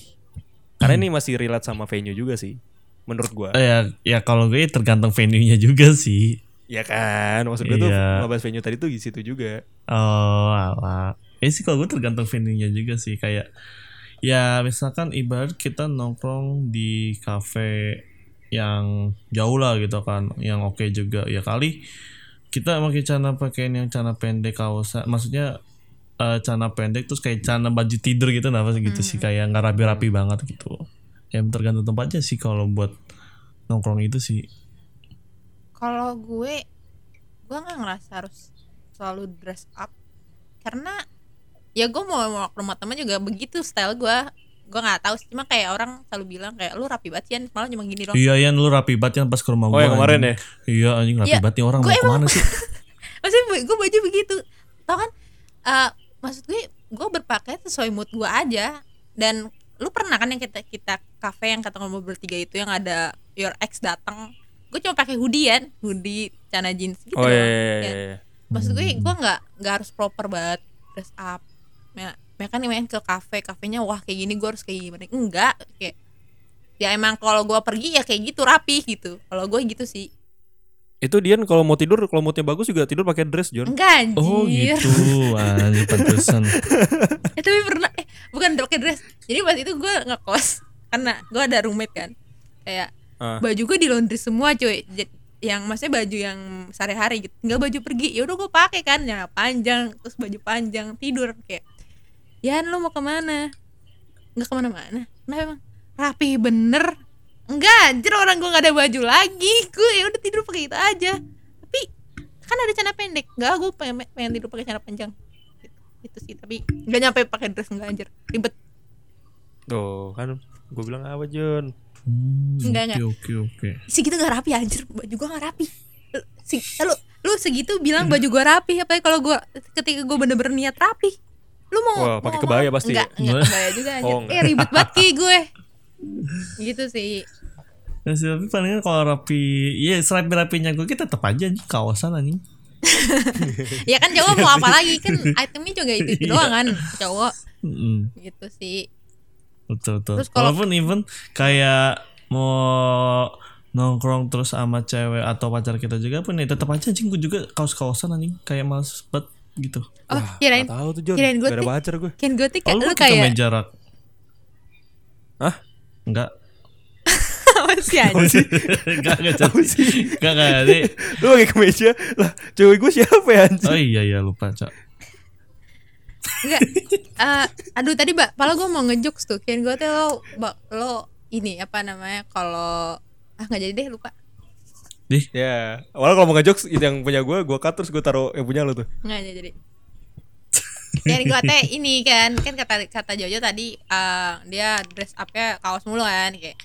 Speaker 3: Karena ini masih relate sama venue juga sih, menurut gua.
Speaker 1: Eh, ya ya kalau gue tergantung venue-nya juga sih.
Speaker 3: Ya kan, maksud gue tuh
Speaker 1: Iya.
Speaker 3: ngebahas venue tadi tuh di situ juga.
Speaker 1: Oh, alah. Eh sih kalau gue tergantung venue-nya juga sih kayak ya misalkan ibarat kita nongkrong di cafe yang jauh lah gitu kan, yang oke juga ya kali kita pakai celana pakaian yang celana pendek kaosan, maksudnya eh, celana pendek terus kayak celana baju tidur gitu nah apa gitu sih kayak nggak rapi-rapi banget gitu. Yang tergantung tempatnya sih kalau buat nongkrong itu sih.
Speaker 4: Kalau gue gue nggak ngerasa harus selalu dress up. Karena ya gue mau mau ke rumah teman juga begitu style gue. Gue nggak tahu sih cuma kayak orang selalu bilang kayak lu rapi banget Yan. Malah cuma gini doang.
Speaker 1: Iya, Yan lu rapi banget kan pas ke rumah
Speaker 3: Oh
Speaker 1: gua.
Speaker 3: yang kemarin
Speaker 1: anjing.
Speaker 3: ya?
Speaker 1: Iya, anjing rapi
Speaker 4: Iya,
Speaker 1: banget nih orang. Mau
Speaker 4: emang-
Speaker 1: ke mana sih?
Speaker 4: maksudnya gue baju begitu. Tau kan? Eh, maksud gue gue berpakaian sesuai mood gue aja. Dan lu pernah kan yang kita kita kafe yang kata ngomong bertiga itu yang ada your ex datang gue cuma pakai hoodie kan hoodie celana jeans gitu
Speaker 3: Oh iya, iya,
Speaker 4: Ya.
Speaker 3: iya, iya.
Speaker 4: maksud gue gue nggak nggak harus proper banget dress up. Ya, ya kan main ke kafe kafenya wah kayak gini gue harus kayak gimana? Enggak kayak ya emang kalau gue pergi ya kayak gitu rapi gitu. Kalau gue gitu sih.
Speaker 3: Itu Dian kalau mau tidur, kalau moodnya bagus juga tidur pakai dress, John.
Speaker 4: enggak anjir.
Speaker 1: Oh gitu, anjing pantesan.
Speaker 4: eh tapi pernah eh bukan pakai dress. Jadi pas itu gue ngekos karena gue ada roommate kan. Kayak
Speaker 3: Ah.
Speaker 4: baju gue di laundry semua cuy. Yang maksudnya baju yang sehari-hari gitu. Tinggal baju pergi. Ya udah gue pakai kan ya panjang terus baju panjang tidur kayak Yan lo mau ke mana? Nggak ke mana-mana. Kenapa emang? Rapi bener. Enggak anjir orang gue nggak ada baju lagi. Gue ya udah tidur pakai itu aja. Tapi kan ada celana pendek. Nggak gue pengen, pengen tidur pakai celana panjang. Gitu, itu sih tapi nggak nyampe pakai dress nggak anjir. Ribet.
Speaker 3: Tuh, kan gue bilang apa, John?
Speaker 1: Hmm,
Speaker 4: Enggak,
Speaker 1: Oke
Speaker 4: enggak.
Speaker 1: oke oke.
Speaker 4: segitu gak rapi anjir. Baju gua gak rapi. Si, lu lu segitu bilang baju gua rapi apa kalau gua ketika gua bener-bener niat rapi. Lu mau
Speaker 3: Wah, pakai
Speaker 4: mau-
Speaker 3: kebaya pasti
Speaker 4: enggak
Speaker 3: ya?
Speaker 4: enggak kebaya juga anjir.
Speaker 3: Oh, enggak.
Speaker 4: eh ribet banget ki gue. Gitu sih.
Speaker 1: Ya sih, tapi palingan kalau rapi, ya serapi rapinya gue kita tetap aja nih kawasan anjing.
Speaker 4: ya kan cowok mau apa lagi? Kan itemnya juga itu, itu doang kan cowok.
Speaker 1: Mm,
Speaker 4: gitu sih
Speaker 1: betul betul.
Speaker 4: Terus kalau-
Speaker 1: Walaupun even kayak mau nongkrong terus sama cewek atau pacar kita juga pun ya tetap aja anjing gue juga kaos kawasan anjing kayak males banget gitu.
Speaker 4: oh kirain
Speaker 3: Gak tahu tuh, John.
Speaker 4: kirain gue
Speaker 3: Gak ada pacar gue.
Speaker 4: kan gue tuh
Speaker 1: Kalau
Speaker 4: lu kayak
Speaker 1: meja rak.
Speaker 3: Hah?
Speaker 1: Enggak.
Speaker 4: apa sih anjir
Speaker 1: Enggak enggak Cak. Enggak enggak Dik.
Speaker 3: Lu pakai kemeja lah, cewek gue siapa ya anjing?
Speaker 1: Oh iya iya lupa, Cak.
Speaker 4: Enggak. Eh, aduh tadi Mbak, pala gue mau ngejokes tuh. Kian gue tuh lo, Mbak, lo ini apa namanya kalau ah nggak jadi deh lupa.
Speaker 1: Dih,
Speaker 3: Ya, awalnya kalau mau ngejokes itu yang punya gue, gue cut terus gue taruh yang punya lu tuh.
Speaker 4: Nggak jadi jadi. Kian gue teh ini kan kan kata kata Jojo tadi eh, dia dress upnya kaos mulu kan kayak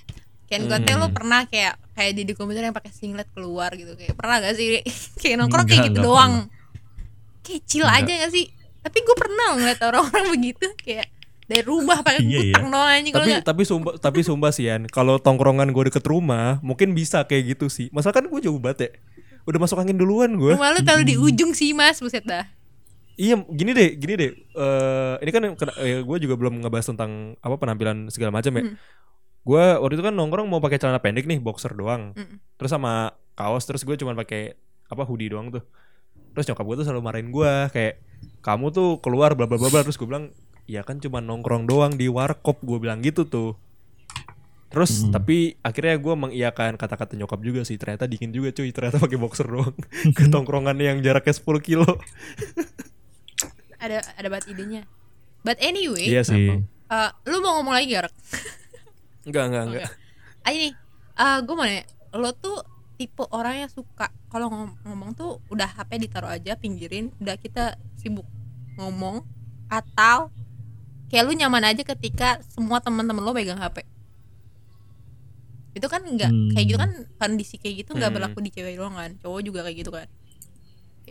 Speaker 4: Kian gue teh lo pernah kayak kayak di komputer yang pakai singlet keluar gitu kayak pernah gak sih kayak nongkrong kayak gitu
Speaker 1: enggak
Speaker 4: doang chill
Speaker 1: Enggak.
Speaker 4: aja gak sih tapi gue pernah ngeliat orang-orang begitu kayak dari rumah pakai
Speaker 1: Iya,
Speaker 4: anjing kalau
Speaker 3: Tapi
Speaker 4: nggak
Speaker 3: tapi sumpah tapi sumpah sih Yan, kalau tongkrongan gue deket rumah, mungkin bisa kayak gitu sih. Masalah kan gue jauh banget ya. Udah masuk angin duluan gue.
Speaker 4: Rumah lu taruh di ujung sih mas Buset dah
Speaker 3: Iya, gini deh, gini deh. Eh ini kan gue juga belum ngebahas tentang apa penampilan segala macam ya.
Speaker 4: Hmm.
Speaker 3: gue waktu itu kan nongkrong mau pakai celana pendek nih boxer doang
Speaker 4: Mm-mm.
Speaker 3: terus sama kaos terus gue cuma pakai apa hoodie doang tuh terus nyokap gue tuh selalu marahin gue kayak kamu tuh keluar bla bla bla terus gue bilang ya kan cuma nongkrong doang di warkop. Gue bilang gitu tuh. Terus tapi akhirnya gue mengiyakan kata-kata nyokap juga sih. Ternyata dingin juga cuy. Ternyata pakai boxer doang. Ke tongkrongan yang jaraknya 10 kilo.
Speaker 4: Ada ada banget idenya. But anyway
Speaker 3: iya sih.
Speaker 4: Eh, lu mau ngomong lagi gak Rek?
Speaker 3: enggak enggak. Enggak
Speaker 4: ah ini eh gue mau nanya. Lo tuh tipe orang yang suka kalau ngom- ngomong tuh udah HP ditaruh aja pinggirin udah kita sibuk ngomong atau kayak lu nyaman aja ketika semua teman-teman lo megang HP itu kan nggak
Speaker 1: Hmm.
Speaker 4: kayak gitu kan kondisi kayak gitu nggak
Speaker 3: Hmm.
Speaker 4: berlaku di cewek doang kan cowok juga kayak gitu kan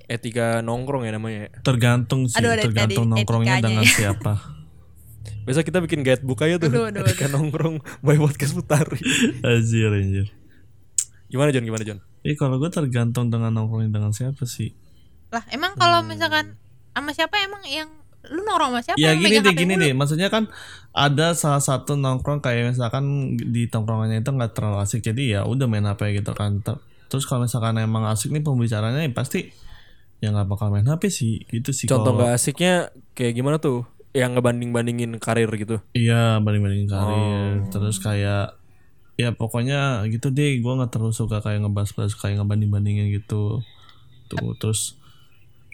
Speaker 3: etika nongkrong ya namanya
Speaker 1: Tergantung sih,
Speaker 4: Aduh,
Speaker 1: tergantung
Speaker 4: ada
Speaker 1: nongkrongnya dengan
Speaker 4: ya.
Speaker 1: siapa.
Speaker 3: Biasa kita bikin guidebook aja tuh
Speaker 4: Aduh, aduh,
Speaker 3: Etika nongkrong by podcast putari
Speaker 1: Anjir, anjir.
Speaker 3: Gimana John, gimana John?
Speaker 1: Ih kalau gue tergantung dengan nongkrongnya dengan siapa sih.
Speaker 4: lah emang kalau
Speaker 3: Hmm.
Speaker 4: misalkan sama siapa emang yang lu nongkrong sama siapa
Speaker 1: Ya
Speaker 4: yang
Speaker 1: gini deh, gini
Speaker 4: mulu?
Speaker 1: deh. Maksudnya kan ada salah satu nongkrong kayak misalkan di tongkrongannya itu nggak terlalu asik, jadi ya udah main HP gitu kan. Ter- Terus kalau misalkan emang asik nih pembicaranya, ya pasti ya nggak bakal main HP sih, gitu sih.
Speaker 3: Contoh
Speaker 1: kalau-
Speaker 3: gak asiknya kayak gimana tuh? Yang ngebanding-bandingin karir gitu
Speaker 1: Iya banding-banding karir
Speaker 3: Oh.
Speaker 1: Terus kayak Ya pokoknya gitu deh Gue gak terlalu suka kayak ngebahas-bahas Kayak ngebanding-bandingin gitu Tuh terus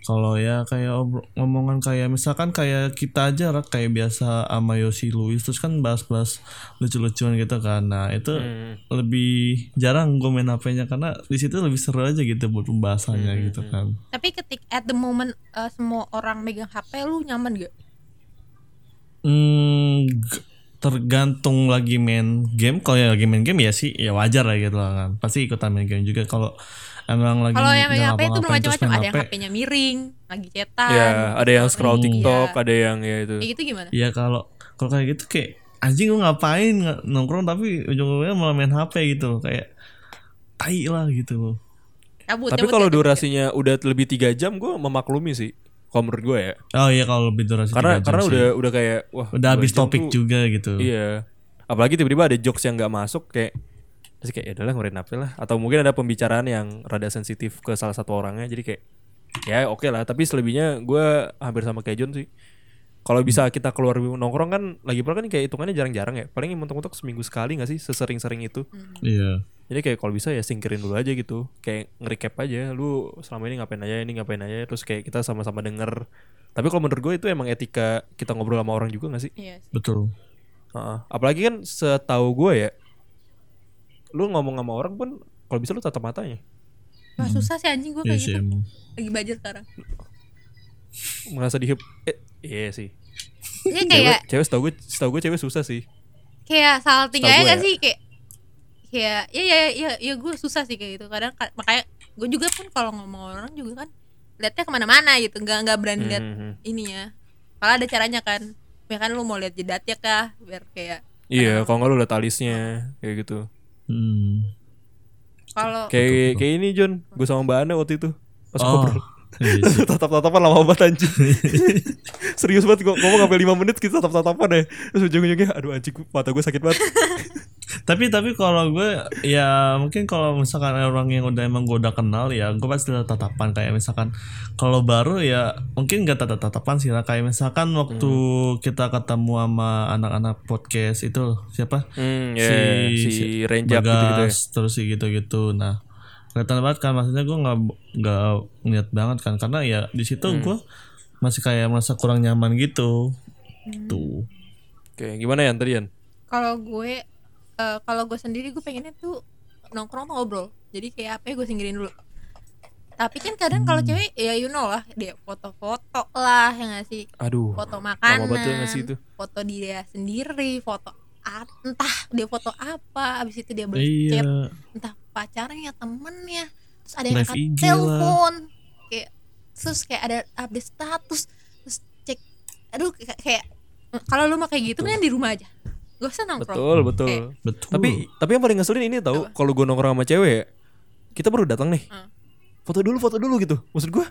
Speaker 1: kalau ya kayak ngomongan kayak misalkan kayak kita aja Rak, kayak biasa sama Yosi Luis terus kan bahas-bahas lucu-lucuan gitu kan nah itu
Speaker 3: Hmm.
Speaker 1: lebih jarang gue main HP-nya karena di situ lebih seru aja gitu buat pembahasannya
Speaker 3: Hmm,
Speaker 1: gitu kan
Speaker 4: tapi ketik at the moment eh, semua orang megang HP lu nyaman gak
Speaker 1: Hmm, tergantung lagi main game. Kalau ya lagi main game ya sih ya wajar lah gitu lah kan. Pasti ikutan main game juga. Kalau emang lagi
Speaker 4: kalau yang megang HP itu bermacam-macam ada yang
Speaker 1: HP,
Speaker 4: HP-nya miring lagi cetan
Speaker 3: Ya, ada yang scroll
Speaker 4: Iya.
Speaker 3: TikTok, ada yang ya itu.
Speaker 4: kayak gitu gimana
Speaker 1: Ya kalau kalau kayak gitu kayak anjing lu ngapain nongkrong tapi ujung-ujungnya malah main HP gitu loh kayak tai lah gitu loh.
Speaker 4: cabut
Speaker 3: Tapi kalau durasinya udah lebih tiga jam, gue memaklumi sih. Kalau menurut gue ya,
Speaker 1: Oh iya kalau lebih durasi
Speaker 3: karena
Speaker 1: tiga jam
Speaker 3: karena
Speaker 1: sih.
Speaker 3: udah udah kayak wah
Speaker 1: udah habis topik
Speaker 3: tuh-
Speaker 1: juga gitu.
Speaker 3: Iya. Apalagi tiba-tiba ada jokes yang nggak masuk kayak terus kayak ya udahlah ngurin HP lah. Atau mungkin ada pembicaraan yang rada sensitif ke salah satu orangnya jadi kayak ya oke lah. Tapi selebihnya gue hampir sama kayak John sih. Kalau bisa kita keluar nongkrong kan lagi pula kan kayak hitungannya jarang-jarang ya. Paling mentok-mentok seminggu sekali nggak sih sesering-sering itu.
Speaker 1: Iya.
Speaker 3: jadi kayak kalau bisa ya singkirin dulu aja gitu. Kayak nge-recap aja lu selama ini ngapain aja ini ngapain aja. Terus kayak kita sama-sama denger. Tapi kalau menurut gue itu emang etika kita ngobrol sama orang juga gak sih?
Speaker 4: Iya sih.
Speaker 1: Betul.
Speaker 3: Heeh. Apalagi kan setahu gue ya, lu ngomong sama orang pun kalau bisa lu tatap matanya.
Speaker 4: Wah susah sih anjing gue
Speaker 1: Iya
Speaker 4: kayak
Speaker 1: sih
Speaker 4: gitu
Speaker 1: emang.
Speaker 4: lagi budget sekarang
Speaker 3: Merasa dihip eh, iya sih.
Speaker 4: Iya
Speaker 3: Cewek,
Speaker 4: kayak
Speaker 3: cewek setahu gue setahu gue cewek susah sih.
Speaker 4: kayak salting aja gak
Speaker 3: ya.
Speaker 4: sih kayak kayak ya ya ya ya gue susah sih kayak gitu kadang ka- makanya gue juga pun kalau ngomong orang juga kan liatnya ke mana-mana gitu nggak nggak berani lihat
Speaker 3: Mhm.
Speaker 4: ininya kalau ada caranya kan ya kan lu mau lihat jedatnya kah biar kayak
Speaker 3: Iya, kalau nggak lu liat alisnya kayak gitu.
Speaker 1: Hmm.
Speaker 4: kalau
Speaker 3: Kayak kayak ini John, gue sama Mbak Ana waktu itu pas
Speaker 1: Oh.
Speaker 3: ngobrol.
Speaker 1: Iya sih.
Speaker 3: tatap-tatapan lama banget anjing Serius banget gue ngomong sampai 5 menit kita tatap-tatapan ya. Terus ujung-ujungnya aduh anjing mata gue sakit banget.
Speaker 1: Tapi tapi kalau gue ya mungkin kalau misalkan orang yang udah emang gue udah kenal ya gue pasti lihat tatapan kayak misalkan kalau baru ya mungkin gak tatap tatapan sih lah kayak misalkan waktu kita ketemu sama anak-anak podcast itu siapa?
Speaker 3: Hmm ya si, Renjak
Speaker 1: Bagas,
Speaker 3: gitu-gitu ya.
Speaker 1: terus si gitu-gitu. Nah kelihatan banget kan maksudnya gue nggak nggak niat banget kan. Karena ya di situ
Speaker 3: Hmm.
Speaker 1: gue masih kayak merasa kurang nyaman gitu. Tuh.
Speaker 3: Oke gimana ya tadi Yan?
Speaker 4: kalau gue eh, kalau gue sendiri gue pengennya tuh nongkrong tuh ngobrol. Jadi kayak apa ya gue singkirin dulu. Tapi kan kadang kalau
Speaker 3: Hmm.
Speaker 4: cewek ya you know lah dia foto-foto lah ya nggak sih?
Speaker 3: Aduh
Speaker 4: foto makanan
Speaker 3: nggak sih itu?
Speaker 4: foto dia sendiri foto entah dia foto apa abis itu dia
Speaker 1: iya.
Speaker 4: berchat entah pacarnya temennya terus ada yang angkat telepon. Kayak terus kayak ada update status terus cek aduh kayak, kalau lu mah kayak gitu kan di rumah aja gak usah nongkrong
Speaker 3: Betul betul
Speaker 4: Kayak,
Speaker 1: betul
Speaker 3: Tapi tapi yang paling ngeselin ini tau kalau gue nongkrong sama cewek ya, kita baru datang nih.
Speaker 4: Hmm.
Speaker 3: Foto dulu, foto dulu gitu. Maksud gue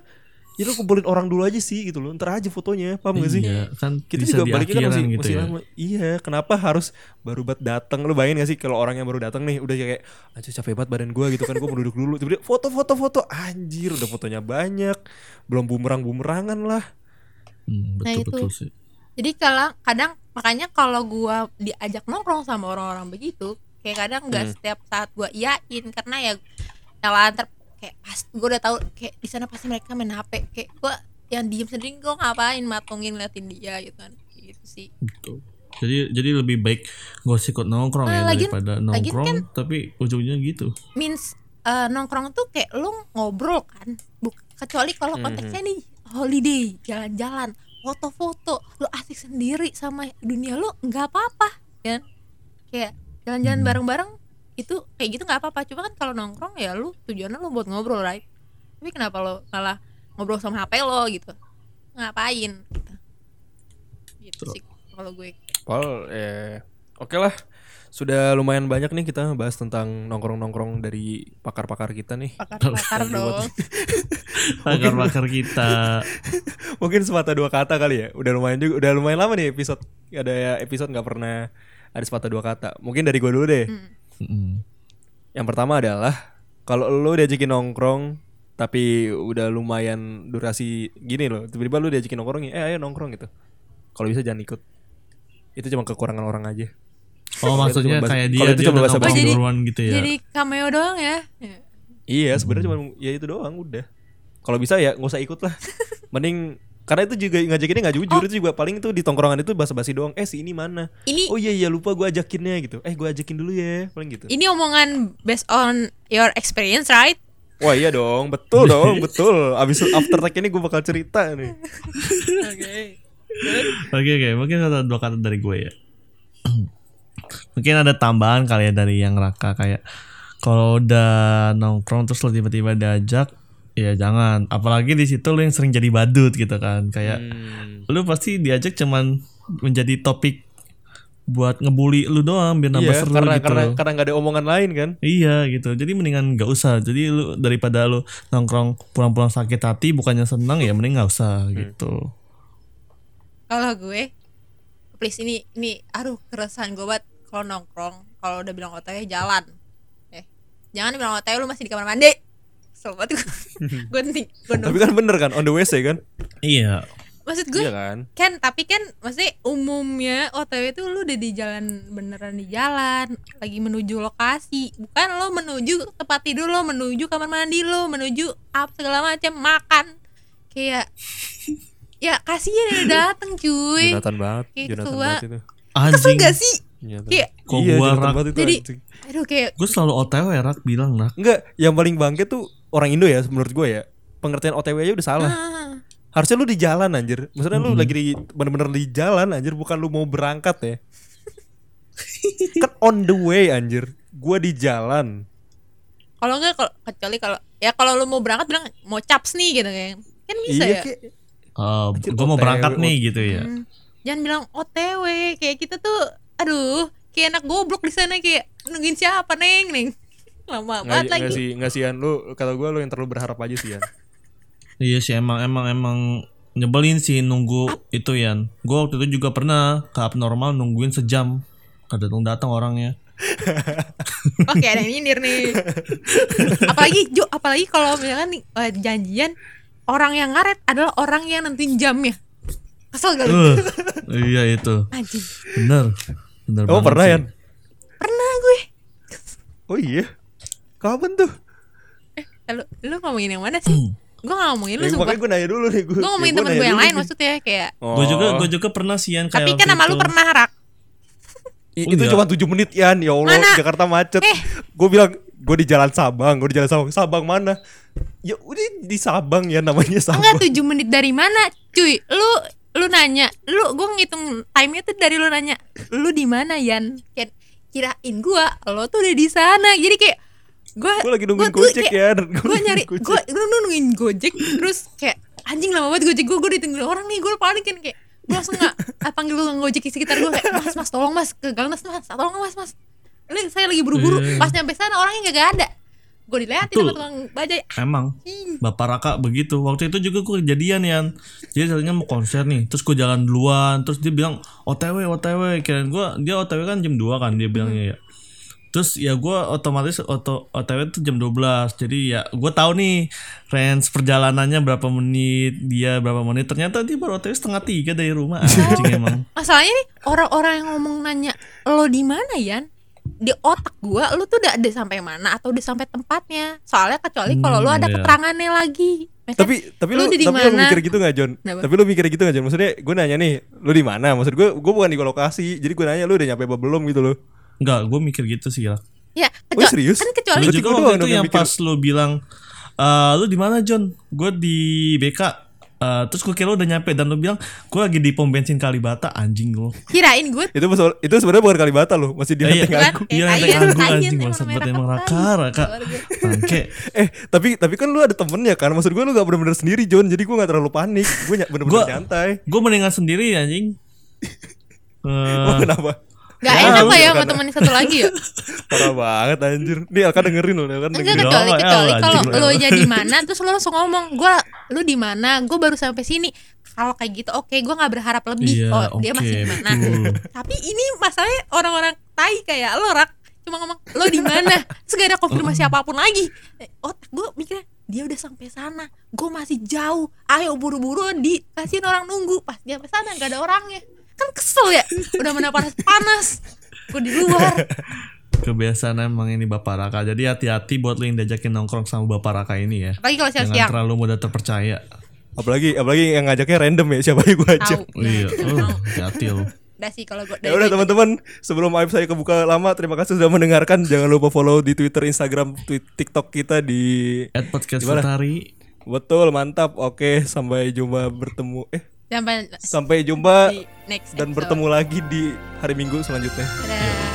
Speaker 3: Ya lu kumpulin orang dulu aja sih gitu loh. Ntar aja fotonya, paham gak sih?
Speaker 1: Iya, kan
Speaker 3: Kita
Speaker 1: bisa
Speaker 3: juga
Speaker 1: di
Speaker 3: baliknya kan masih,
Speaker 1: gitu
Speaker 3: masih
Speaker 1: ya.
Speaker 3: lama. Iya, kenapa harus baru banget datang? Lu bayangin gak sih kalau orang yang baru datang nih udah kayak anjir capek banget badan gua gitu kan gua mau duduk dulu. Tiba-tiba foto-foto foto anjir udah fotonya banyak. Belum bumerang-bumerangan lah.
Speaker 1: Hmm,
Speaker 4: Nah,
Speaker 1: betul
Speaker 4: itu.
Speaker 1: betul sih.
Speaker 4: jadi kalau kadang makanya kalau gua diajak nongkrong sama orang-orang begitu kayak kadang nggak
Speaker 3: Hmm.
Speaker 4: setiap saat gua iyain karena ya yang lantar kayak pas gua udah tahu kayak di sana pasti mereka main hp kayak gua yang diem sendiri gua ngapain matungin liatin dia gitu kan gitu sih
Speaker 1: Betul. Jadi jadi lebih baik gak usah ikut nongkrong ya
Speaker 4: Nah, lagian-
Speaker 1: daripada
Speaker 4: lagian
Speaker 1: nongkrong
Speaker 4: kan-
Speaker 1: tapi ujungnya gitu.
Speaker 4: means eh, nongkrong tuh kayak lu ngobrol kan Buk- kecuali kalau
Speaker 3: Mhm.
Speaker 4: konteksnya nih holiday jalan-jalan foto-foto lu asik sendiri sama dunia lu nggak apa-apa kan kayak jalan-jalan
Speaker 1: Hmm.
Speaker 4: bareng-bareng itu kayak gitu nggak apa-apa cuma kan kalau nongkrong ya lu tujuannya lu buat ngobrol right tapi kenapa lo malah ngobrol sama HP lo gitu ngapain gitu, gitu sih kalau gue
Speaker 3: Pal, eh, oke lah. Sudah lumayan banyak nih kita bahas tentang nongkrong-nongkrong dari pakar-pakar kita nih.
Speaker 4: pakar-pakar dong
Speaker 1: Bakar-bakar kita.
Speaker 3: Mungkin sepatah dua kata kali ya. Udah lumayan juga, udah lumayan lama nih episode. Ada ya episode nggak pernah ada sepatah dua kata. Mungkin dari gue dulu deh.
Speaker 4: Hmm.
Speaker 1: Mm.
Speaker 3: Yang pertama adalah kalau lo diajakin nongkrong tapi udah lumayan durasi gini loh, tiba-tiba lu diajakin nongkrong, eh ayo nongkrong gitu. Kalau bisa jangan ikut. Itu cuma kekurangan orang aja.
Speaker 1: Oh maksudnya
Speaker 3: bahasa-
Speaker 1: kayak dia
Speaker 3: kalau itu
Speaker 1: dia
Speaker 3: cuma
Speaker 1: udah
Speaker 3: bahasa
Speaker 4: basi. Oh,
Speaker 1: duluan gitu ya.
Speaker 4: jadi cameo doang ya Ya.
Speaker 3: Iya, sebenarnya cuma ya itu doang udah. Kalau bisa ya nggak usah ikut lah. Mending karena itu juga ngajakinnya nggak jujur itu juga paling itu di tongkrongan itu basa-basi doang. Eh si ini mana?
Speaker 4: ini
Speaker 3: Oh iya iya lupa gue ajakinnya gitu. Eh gue ajakin dulu ya paling gitu.
Speaker 4: Ini omongan based on your experience, right?
Speaker 3: Wah iya dong, betul dong, betul. Abis after tag ini gue bakal cerita nih.
Speaker 4: Oke.
Speaker 1: Oke oke, mungkin kata dua kata dari gue ya. mungkin ada tambahan kali ya dari yang Raka kayak kalau udah nongkrong terus lo tiba-tiba diajak ya jangan apalagi di situ lo yang sering jadi badut gitu kan kayak
Speaker 3: Hmm.
Speaker 1: lu pasti diajak cuman menjadi topik buat ngebully lu doang biar nambah
Speaker 3: Iya,
Speaker 1: seru
Speaker 3: karena
Speaker 1: gitu
Speaker 3: karena
Speaker 1: loh.
Speaker 3: karena nggak ada omongan lain kan.
Speaker 1: Iya gitu. Jadi mendingan nggak usah. Jadi lu daripada lu nongkrong pulang-pulang sakit hati bukannya senang ya mending nggak usah
Speaker 3: Hmm.
Speaker 1: gitu.
Speaker 4: Kalau gue, please ini ini aduh keresahan gue banget kalau nongkrong kalau udah bilang OTW jalan. Eh, jangan bilang OTW lu masih di kamar mandi. Sobat gue, gue nih, gue
Speaker 3: Tapi kan bener kan on the WC kan?
Speaker 1: Iya.
Speaker 4: maksud gue
Speaker 3: Iya kan?
Speaker 4: kan tapi kan maksudnya umumnya OTW itu lu udah di jalan beneran di jalan lagi menuju lokasi bukan lo menuju tempat tidur lo menuju kamar mandi lo menuju apa segala macam makan kayak ya kasihan udah dateng cuy
Speaker 3: Jonathan banget,
Speaker 4: Kayak
Speaker 3: Jonathan
Speaker 4: ketua.
Speaker 3: banget itu.
Speaker 4: kesel gak sih. Kayak-
Speaker 1: Kok
Speaker 3: iya,
Speaker 1: gua rak-
Speaker 3: itu
Speaker 4: Jadi-
Speaker 3: anjing.
Speaker 4: aduh kayak
Speaker 1: Gue selalu OTW ya Rak bilang Rak.
Speaker 3: Enggak, yang paling bangke tuh orang Indo ya menurut gue ya. Pengertian OTW aja udah salah.
Speaker 4: ah,
Speaker 3: Harusnya lu di jalan anjir. Maksudnya lu
Speaker 1: Mm-mm.
Speaker 3: lagi di bener-bener di jalan anjir, bukan lu mau berangkat ya. kan on the way anjir. Gua di jalan.
Speaker 4: kalau enggak kalau kecuali kalau ya kalau lu mau berangkat bilang mau caps nih gitu kan kan bisa
Speaker 3: iya
Speaker 4: ya
Speaker 3: kayak Anjir,
Speaker 1: gue mau berangkat nih gitu ya.
Speaker 4: Hmm. Jangan bilang OTW kayak kita tuh aduh kayak anak goblok di sana kayak nungguin siapa neng neng lama banget
Speaker 3: nggak
Speaker 4: lagi
Speaker 3: ngasih ngasihan lu kata gua lu yang terlalu berharap aja sih Yan.
Speaker 1: Iya sih emang emang emang nyebelin sih nunggu itu Yan. Gue waktu itu juga pernah ke abnormal nungguin sejam. Kadang datang orangnya.
Speaker 4: oke ada yang nyindir nih apalagi Jo apalagi kalau misalkan nih, eh, janjian orang yang ngaret adalah orang yang nentuin jamnya kesel gak lu
Speaker 1: Uh, iya itu.
Speaker 4: anjing
Speaker 1: Bener. Bener
Speaker 3: Oh pernah
Speaker 1: sih.
Speaker 3: Yan?
Speaker 4: pernah gue
Speaker 3: Oh iya. Kapan tuh?
Speaker 4: lu lu ngomongin yang mana sih gue gak ngomongin lu
Speaker 3: Ya,
Speaker 4: sumpah
Speaker 3: gue nanya dulu nih gue.
Speaker 4: gue ngomongin temen gue yang lain maksudnya kayak
Speaker 3: Oh.
Speaker 1: Gue juga gue juga pernah sih Yan kayak
Speaker 4: tapi kan sama lu pernah rak
Speaker 3: I-
Speaker 1: Oh,
Speaker 3: itu
Speaker 1: iya.
Speaker 3: cuma 7 menit Yan Ya Allah
Speaker 4: Mana?
Speaker 3: Jakarta macet
Speaker 4: Eh.
Speaker 3: Gue bilang Gue di jalan Sabang Gue di jalan Sabang Sabang mana Ya udah di Sabang ya namanya Sabang
Speaker 4: Enggak tujuh menit dari mana, cuy? Lu lu nanya, lu gue ngitung time itu dari lu nanya, lu di mana Yan? Kayak kirain gua lo tuh udah di sana. Jadi kayak gua
Speaker 3: Gue lagi nungguin
Speaker 4: gua
Speaker 3: Gojek
Speaker 4: kayak-
Speaker 3: ya
Speaker 4: Gua nyari gua gua nungguin Gojek terus kayak anjing lama banget Gojek gua gua ditungguin orang nih, gua panik kan kayak gua langsung nggak ah, panggil lu Gojek di sekitar gua kayak mas mas tolong mas ke Galnas mas tolong mas mas ini saya lagi buru-buru
Speaker 1: Iya.
Speaker 4: pas nyampe sana orangnya nggak ada gue diliatin sama tukang bajai
Speaker 1: Emang Bapak Raka begitu. Waktu itu juga gue kejadian ya. Jadi tadinya mau konser nih, terus gue jalan duluan, terus dia bilang OTW OTW. Kirain gue dia OTW kan jam 2 kan dia bilangnya ya. Terus ya gue otomatis oto, OTW itu jam 12 Jadi ya gue tahu nih range perjalanannya berapa menit Dia berapa menit Ternyata dia baru OTW setengah tiga dari rumah Anjing emang
Speaker 4: Masalahnya nih orang-orang yang ngomong nanya lo di mana Yan? Di otak gua lu tuh udah ada sampai mana atau udah sampai tempatnya. Soalnya kecuali kalau lu
Speaker 1: Hmm,
Speaker 4: ada
Speaker 1: iya.
Speaker 4: keterangannya lagi. Ya kan?
Speaker 3: tapi tapi
Speaker 4: Lu
Speaker 3: lu,
Speaker 4: di
Speaker 3: tapi lu mikir gitu gak John?
Speaker 4: Kenapa?
Speaker 3: Tapi lu mikir gitu gak John? Maksudnya gue nanya nih, lu di mana? Maksud gue gue bukan di lokasi, jadi gue nanya lu udah nyampe apa belum gitu loh.
Speaker 1: Enggak gue mikir gitu sih lah
Speaker 4: ya,
Speaker 3: Oh,
Speaker 4: kecuali
Speaker 3: serius?
Speaker 4: kan kecuali
Speaker 3: Berarti
Speaker 1: juga waktu itu
Speaker 3: yang mikir.
Speaker 1: pas lu bilang eh lu di mana John? Gue di BK. Eh, terus gue kira lu udah nyampe dan lu bilang gue lagi di pom bensin Kalibata anjing lu.
Speaker 4: kirain gue
Speaker 3: Itu pas- itu sebenarnya bukan Kalibata loh, masih di
Speaker 1: Eh, iya.
Speaker 3: Lenteng
Speaker 4: kan
Speaker 3: Agung.
Speaker 1: Iya,
Speaker 4: kayak
Speaker 1: Lenteng
Speaker 4: Ayen,
Speaker 1: Agung,
Speaker 4: Ayen,
Speaker 1: anjing,
Speaker 4: emang
Speaker 1: maksud banget, emang
Speaker 4: Raka.
Speaker 1: Raka. Bangke.
Speaker 3: Eh, tapi tapi kan lu ada temennya kan? Maksud gue lu gak bener-bener sendiri John, jadi gue gak terlalu panik. Gue bener-bener
Speaker 1: Gua-
Speaker 3: nyantai.
Speaker 1: Gue mendingan sendiri anjing. Eh,
Speaker 3: Oh, kenapa?
Speaker 4: Gak
Speaker 3: Ya,
Speaker 4: enak lah ya sama
Speaker 3: karena-
Speaker 4: temen satu lagi ya?
Speaker 3: Parah banget anjir. Nih Alka dengerin loh,
Speaker 4: Enggak
Speaker 3: dengerin.
Speaker 4: kecuali
Speaker 1: Doang,
Speaker 4: kecuali kalau lo
Speaker 1: El.
Speaker 4: nya di mana terus lo langsung ngomong gue lu di mana? Gue baru sampai sini. Kalau kayak gitu oke gue nggak berharap lebih
Speaker 1: Iya,
Speaker 4: oh dia
Speaker 1: oke,
Speaker 4: masih di mana.
Speaker 1: betul.
Speaker 4: tapi ini masalahnya orang-orang tai kayak lo rak. Cuma ngomong lo di mana? Ada konfirmasi apa pun lagi. Eh, otak gue mikirnya dia udah sampai sana. Gue masih jauh. Ayo buru-buru dikasihin orang nunggu. Pas dia sampai sana gak ada orangnya kan kesel ya udah mana panas panas gue di luar
Speaker 1: kebiasaan emang ini Bapak Raka. Jadi hati-hati buat lu yang diajakin nongkrong sama Bapak Raka ini ya.
Speaker 4: apalagi kalau
Speaker 1: Jangan
Speaker 4: siang-siang
Speaker 1: terlalu mudah terpercaya.
Speaker 3: Apalagi apalagi yang ngajaknya random ya, siapa yang gue ajak.
Speaker 1: Iya,
Speaker 4: Nah,
Speaker 1: oh, hati-hati lu.
Speaker 4: udah sih kalau gue
Speaker 3: Ya udah teman-teman, sebelum aib saya kebuka lama, terima kasih sudah mendengarkan. Jangan lupa follow di Twitter, Instagram, tweet, TikTok kita di
Speaker 1: At podcast
Speaker 3: Gimana?
Speaker 1: Futari.
Speaker 3: Betul, mantap. Oke, sampai jumpa bertemu eh
Speaker 4: sampai
Speaker 3: sampai jumpa
Speaker 4: di next
Speaker 3: dan bertemu lagi di hari Minggu selanjutnya.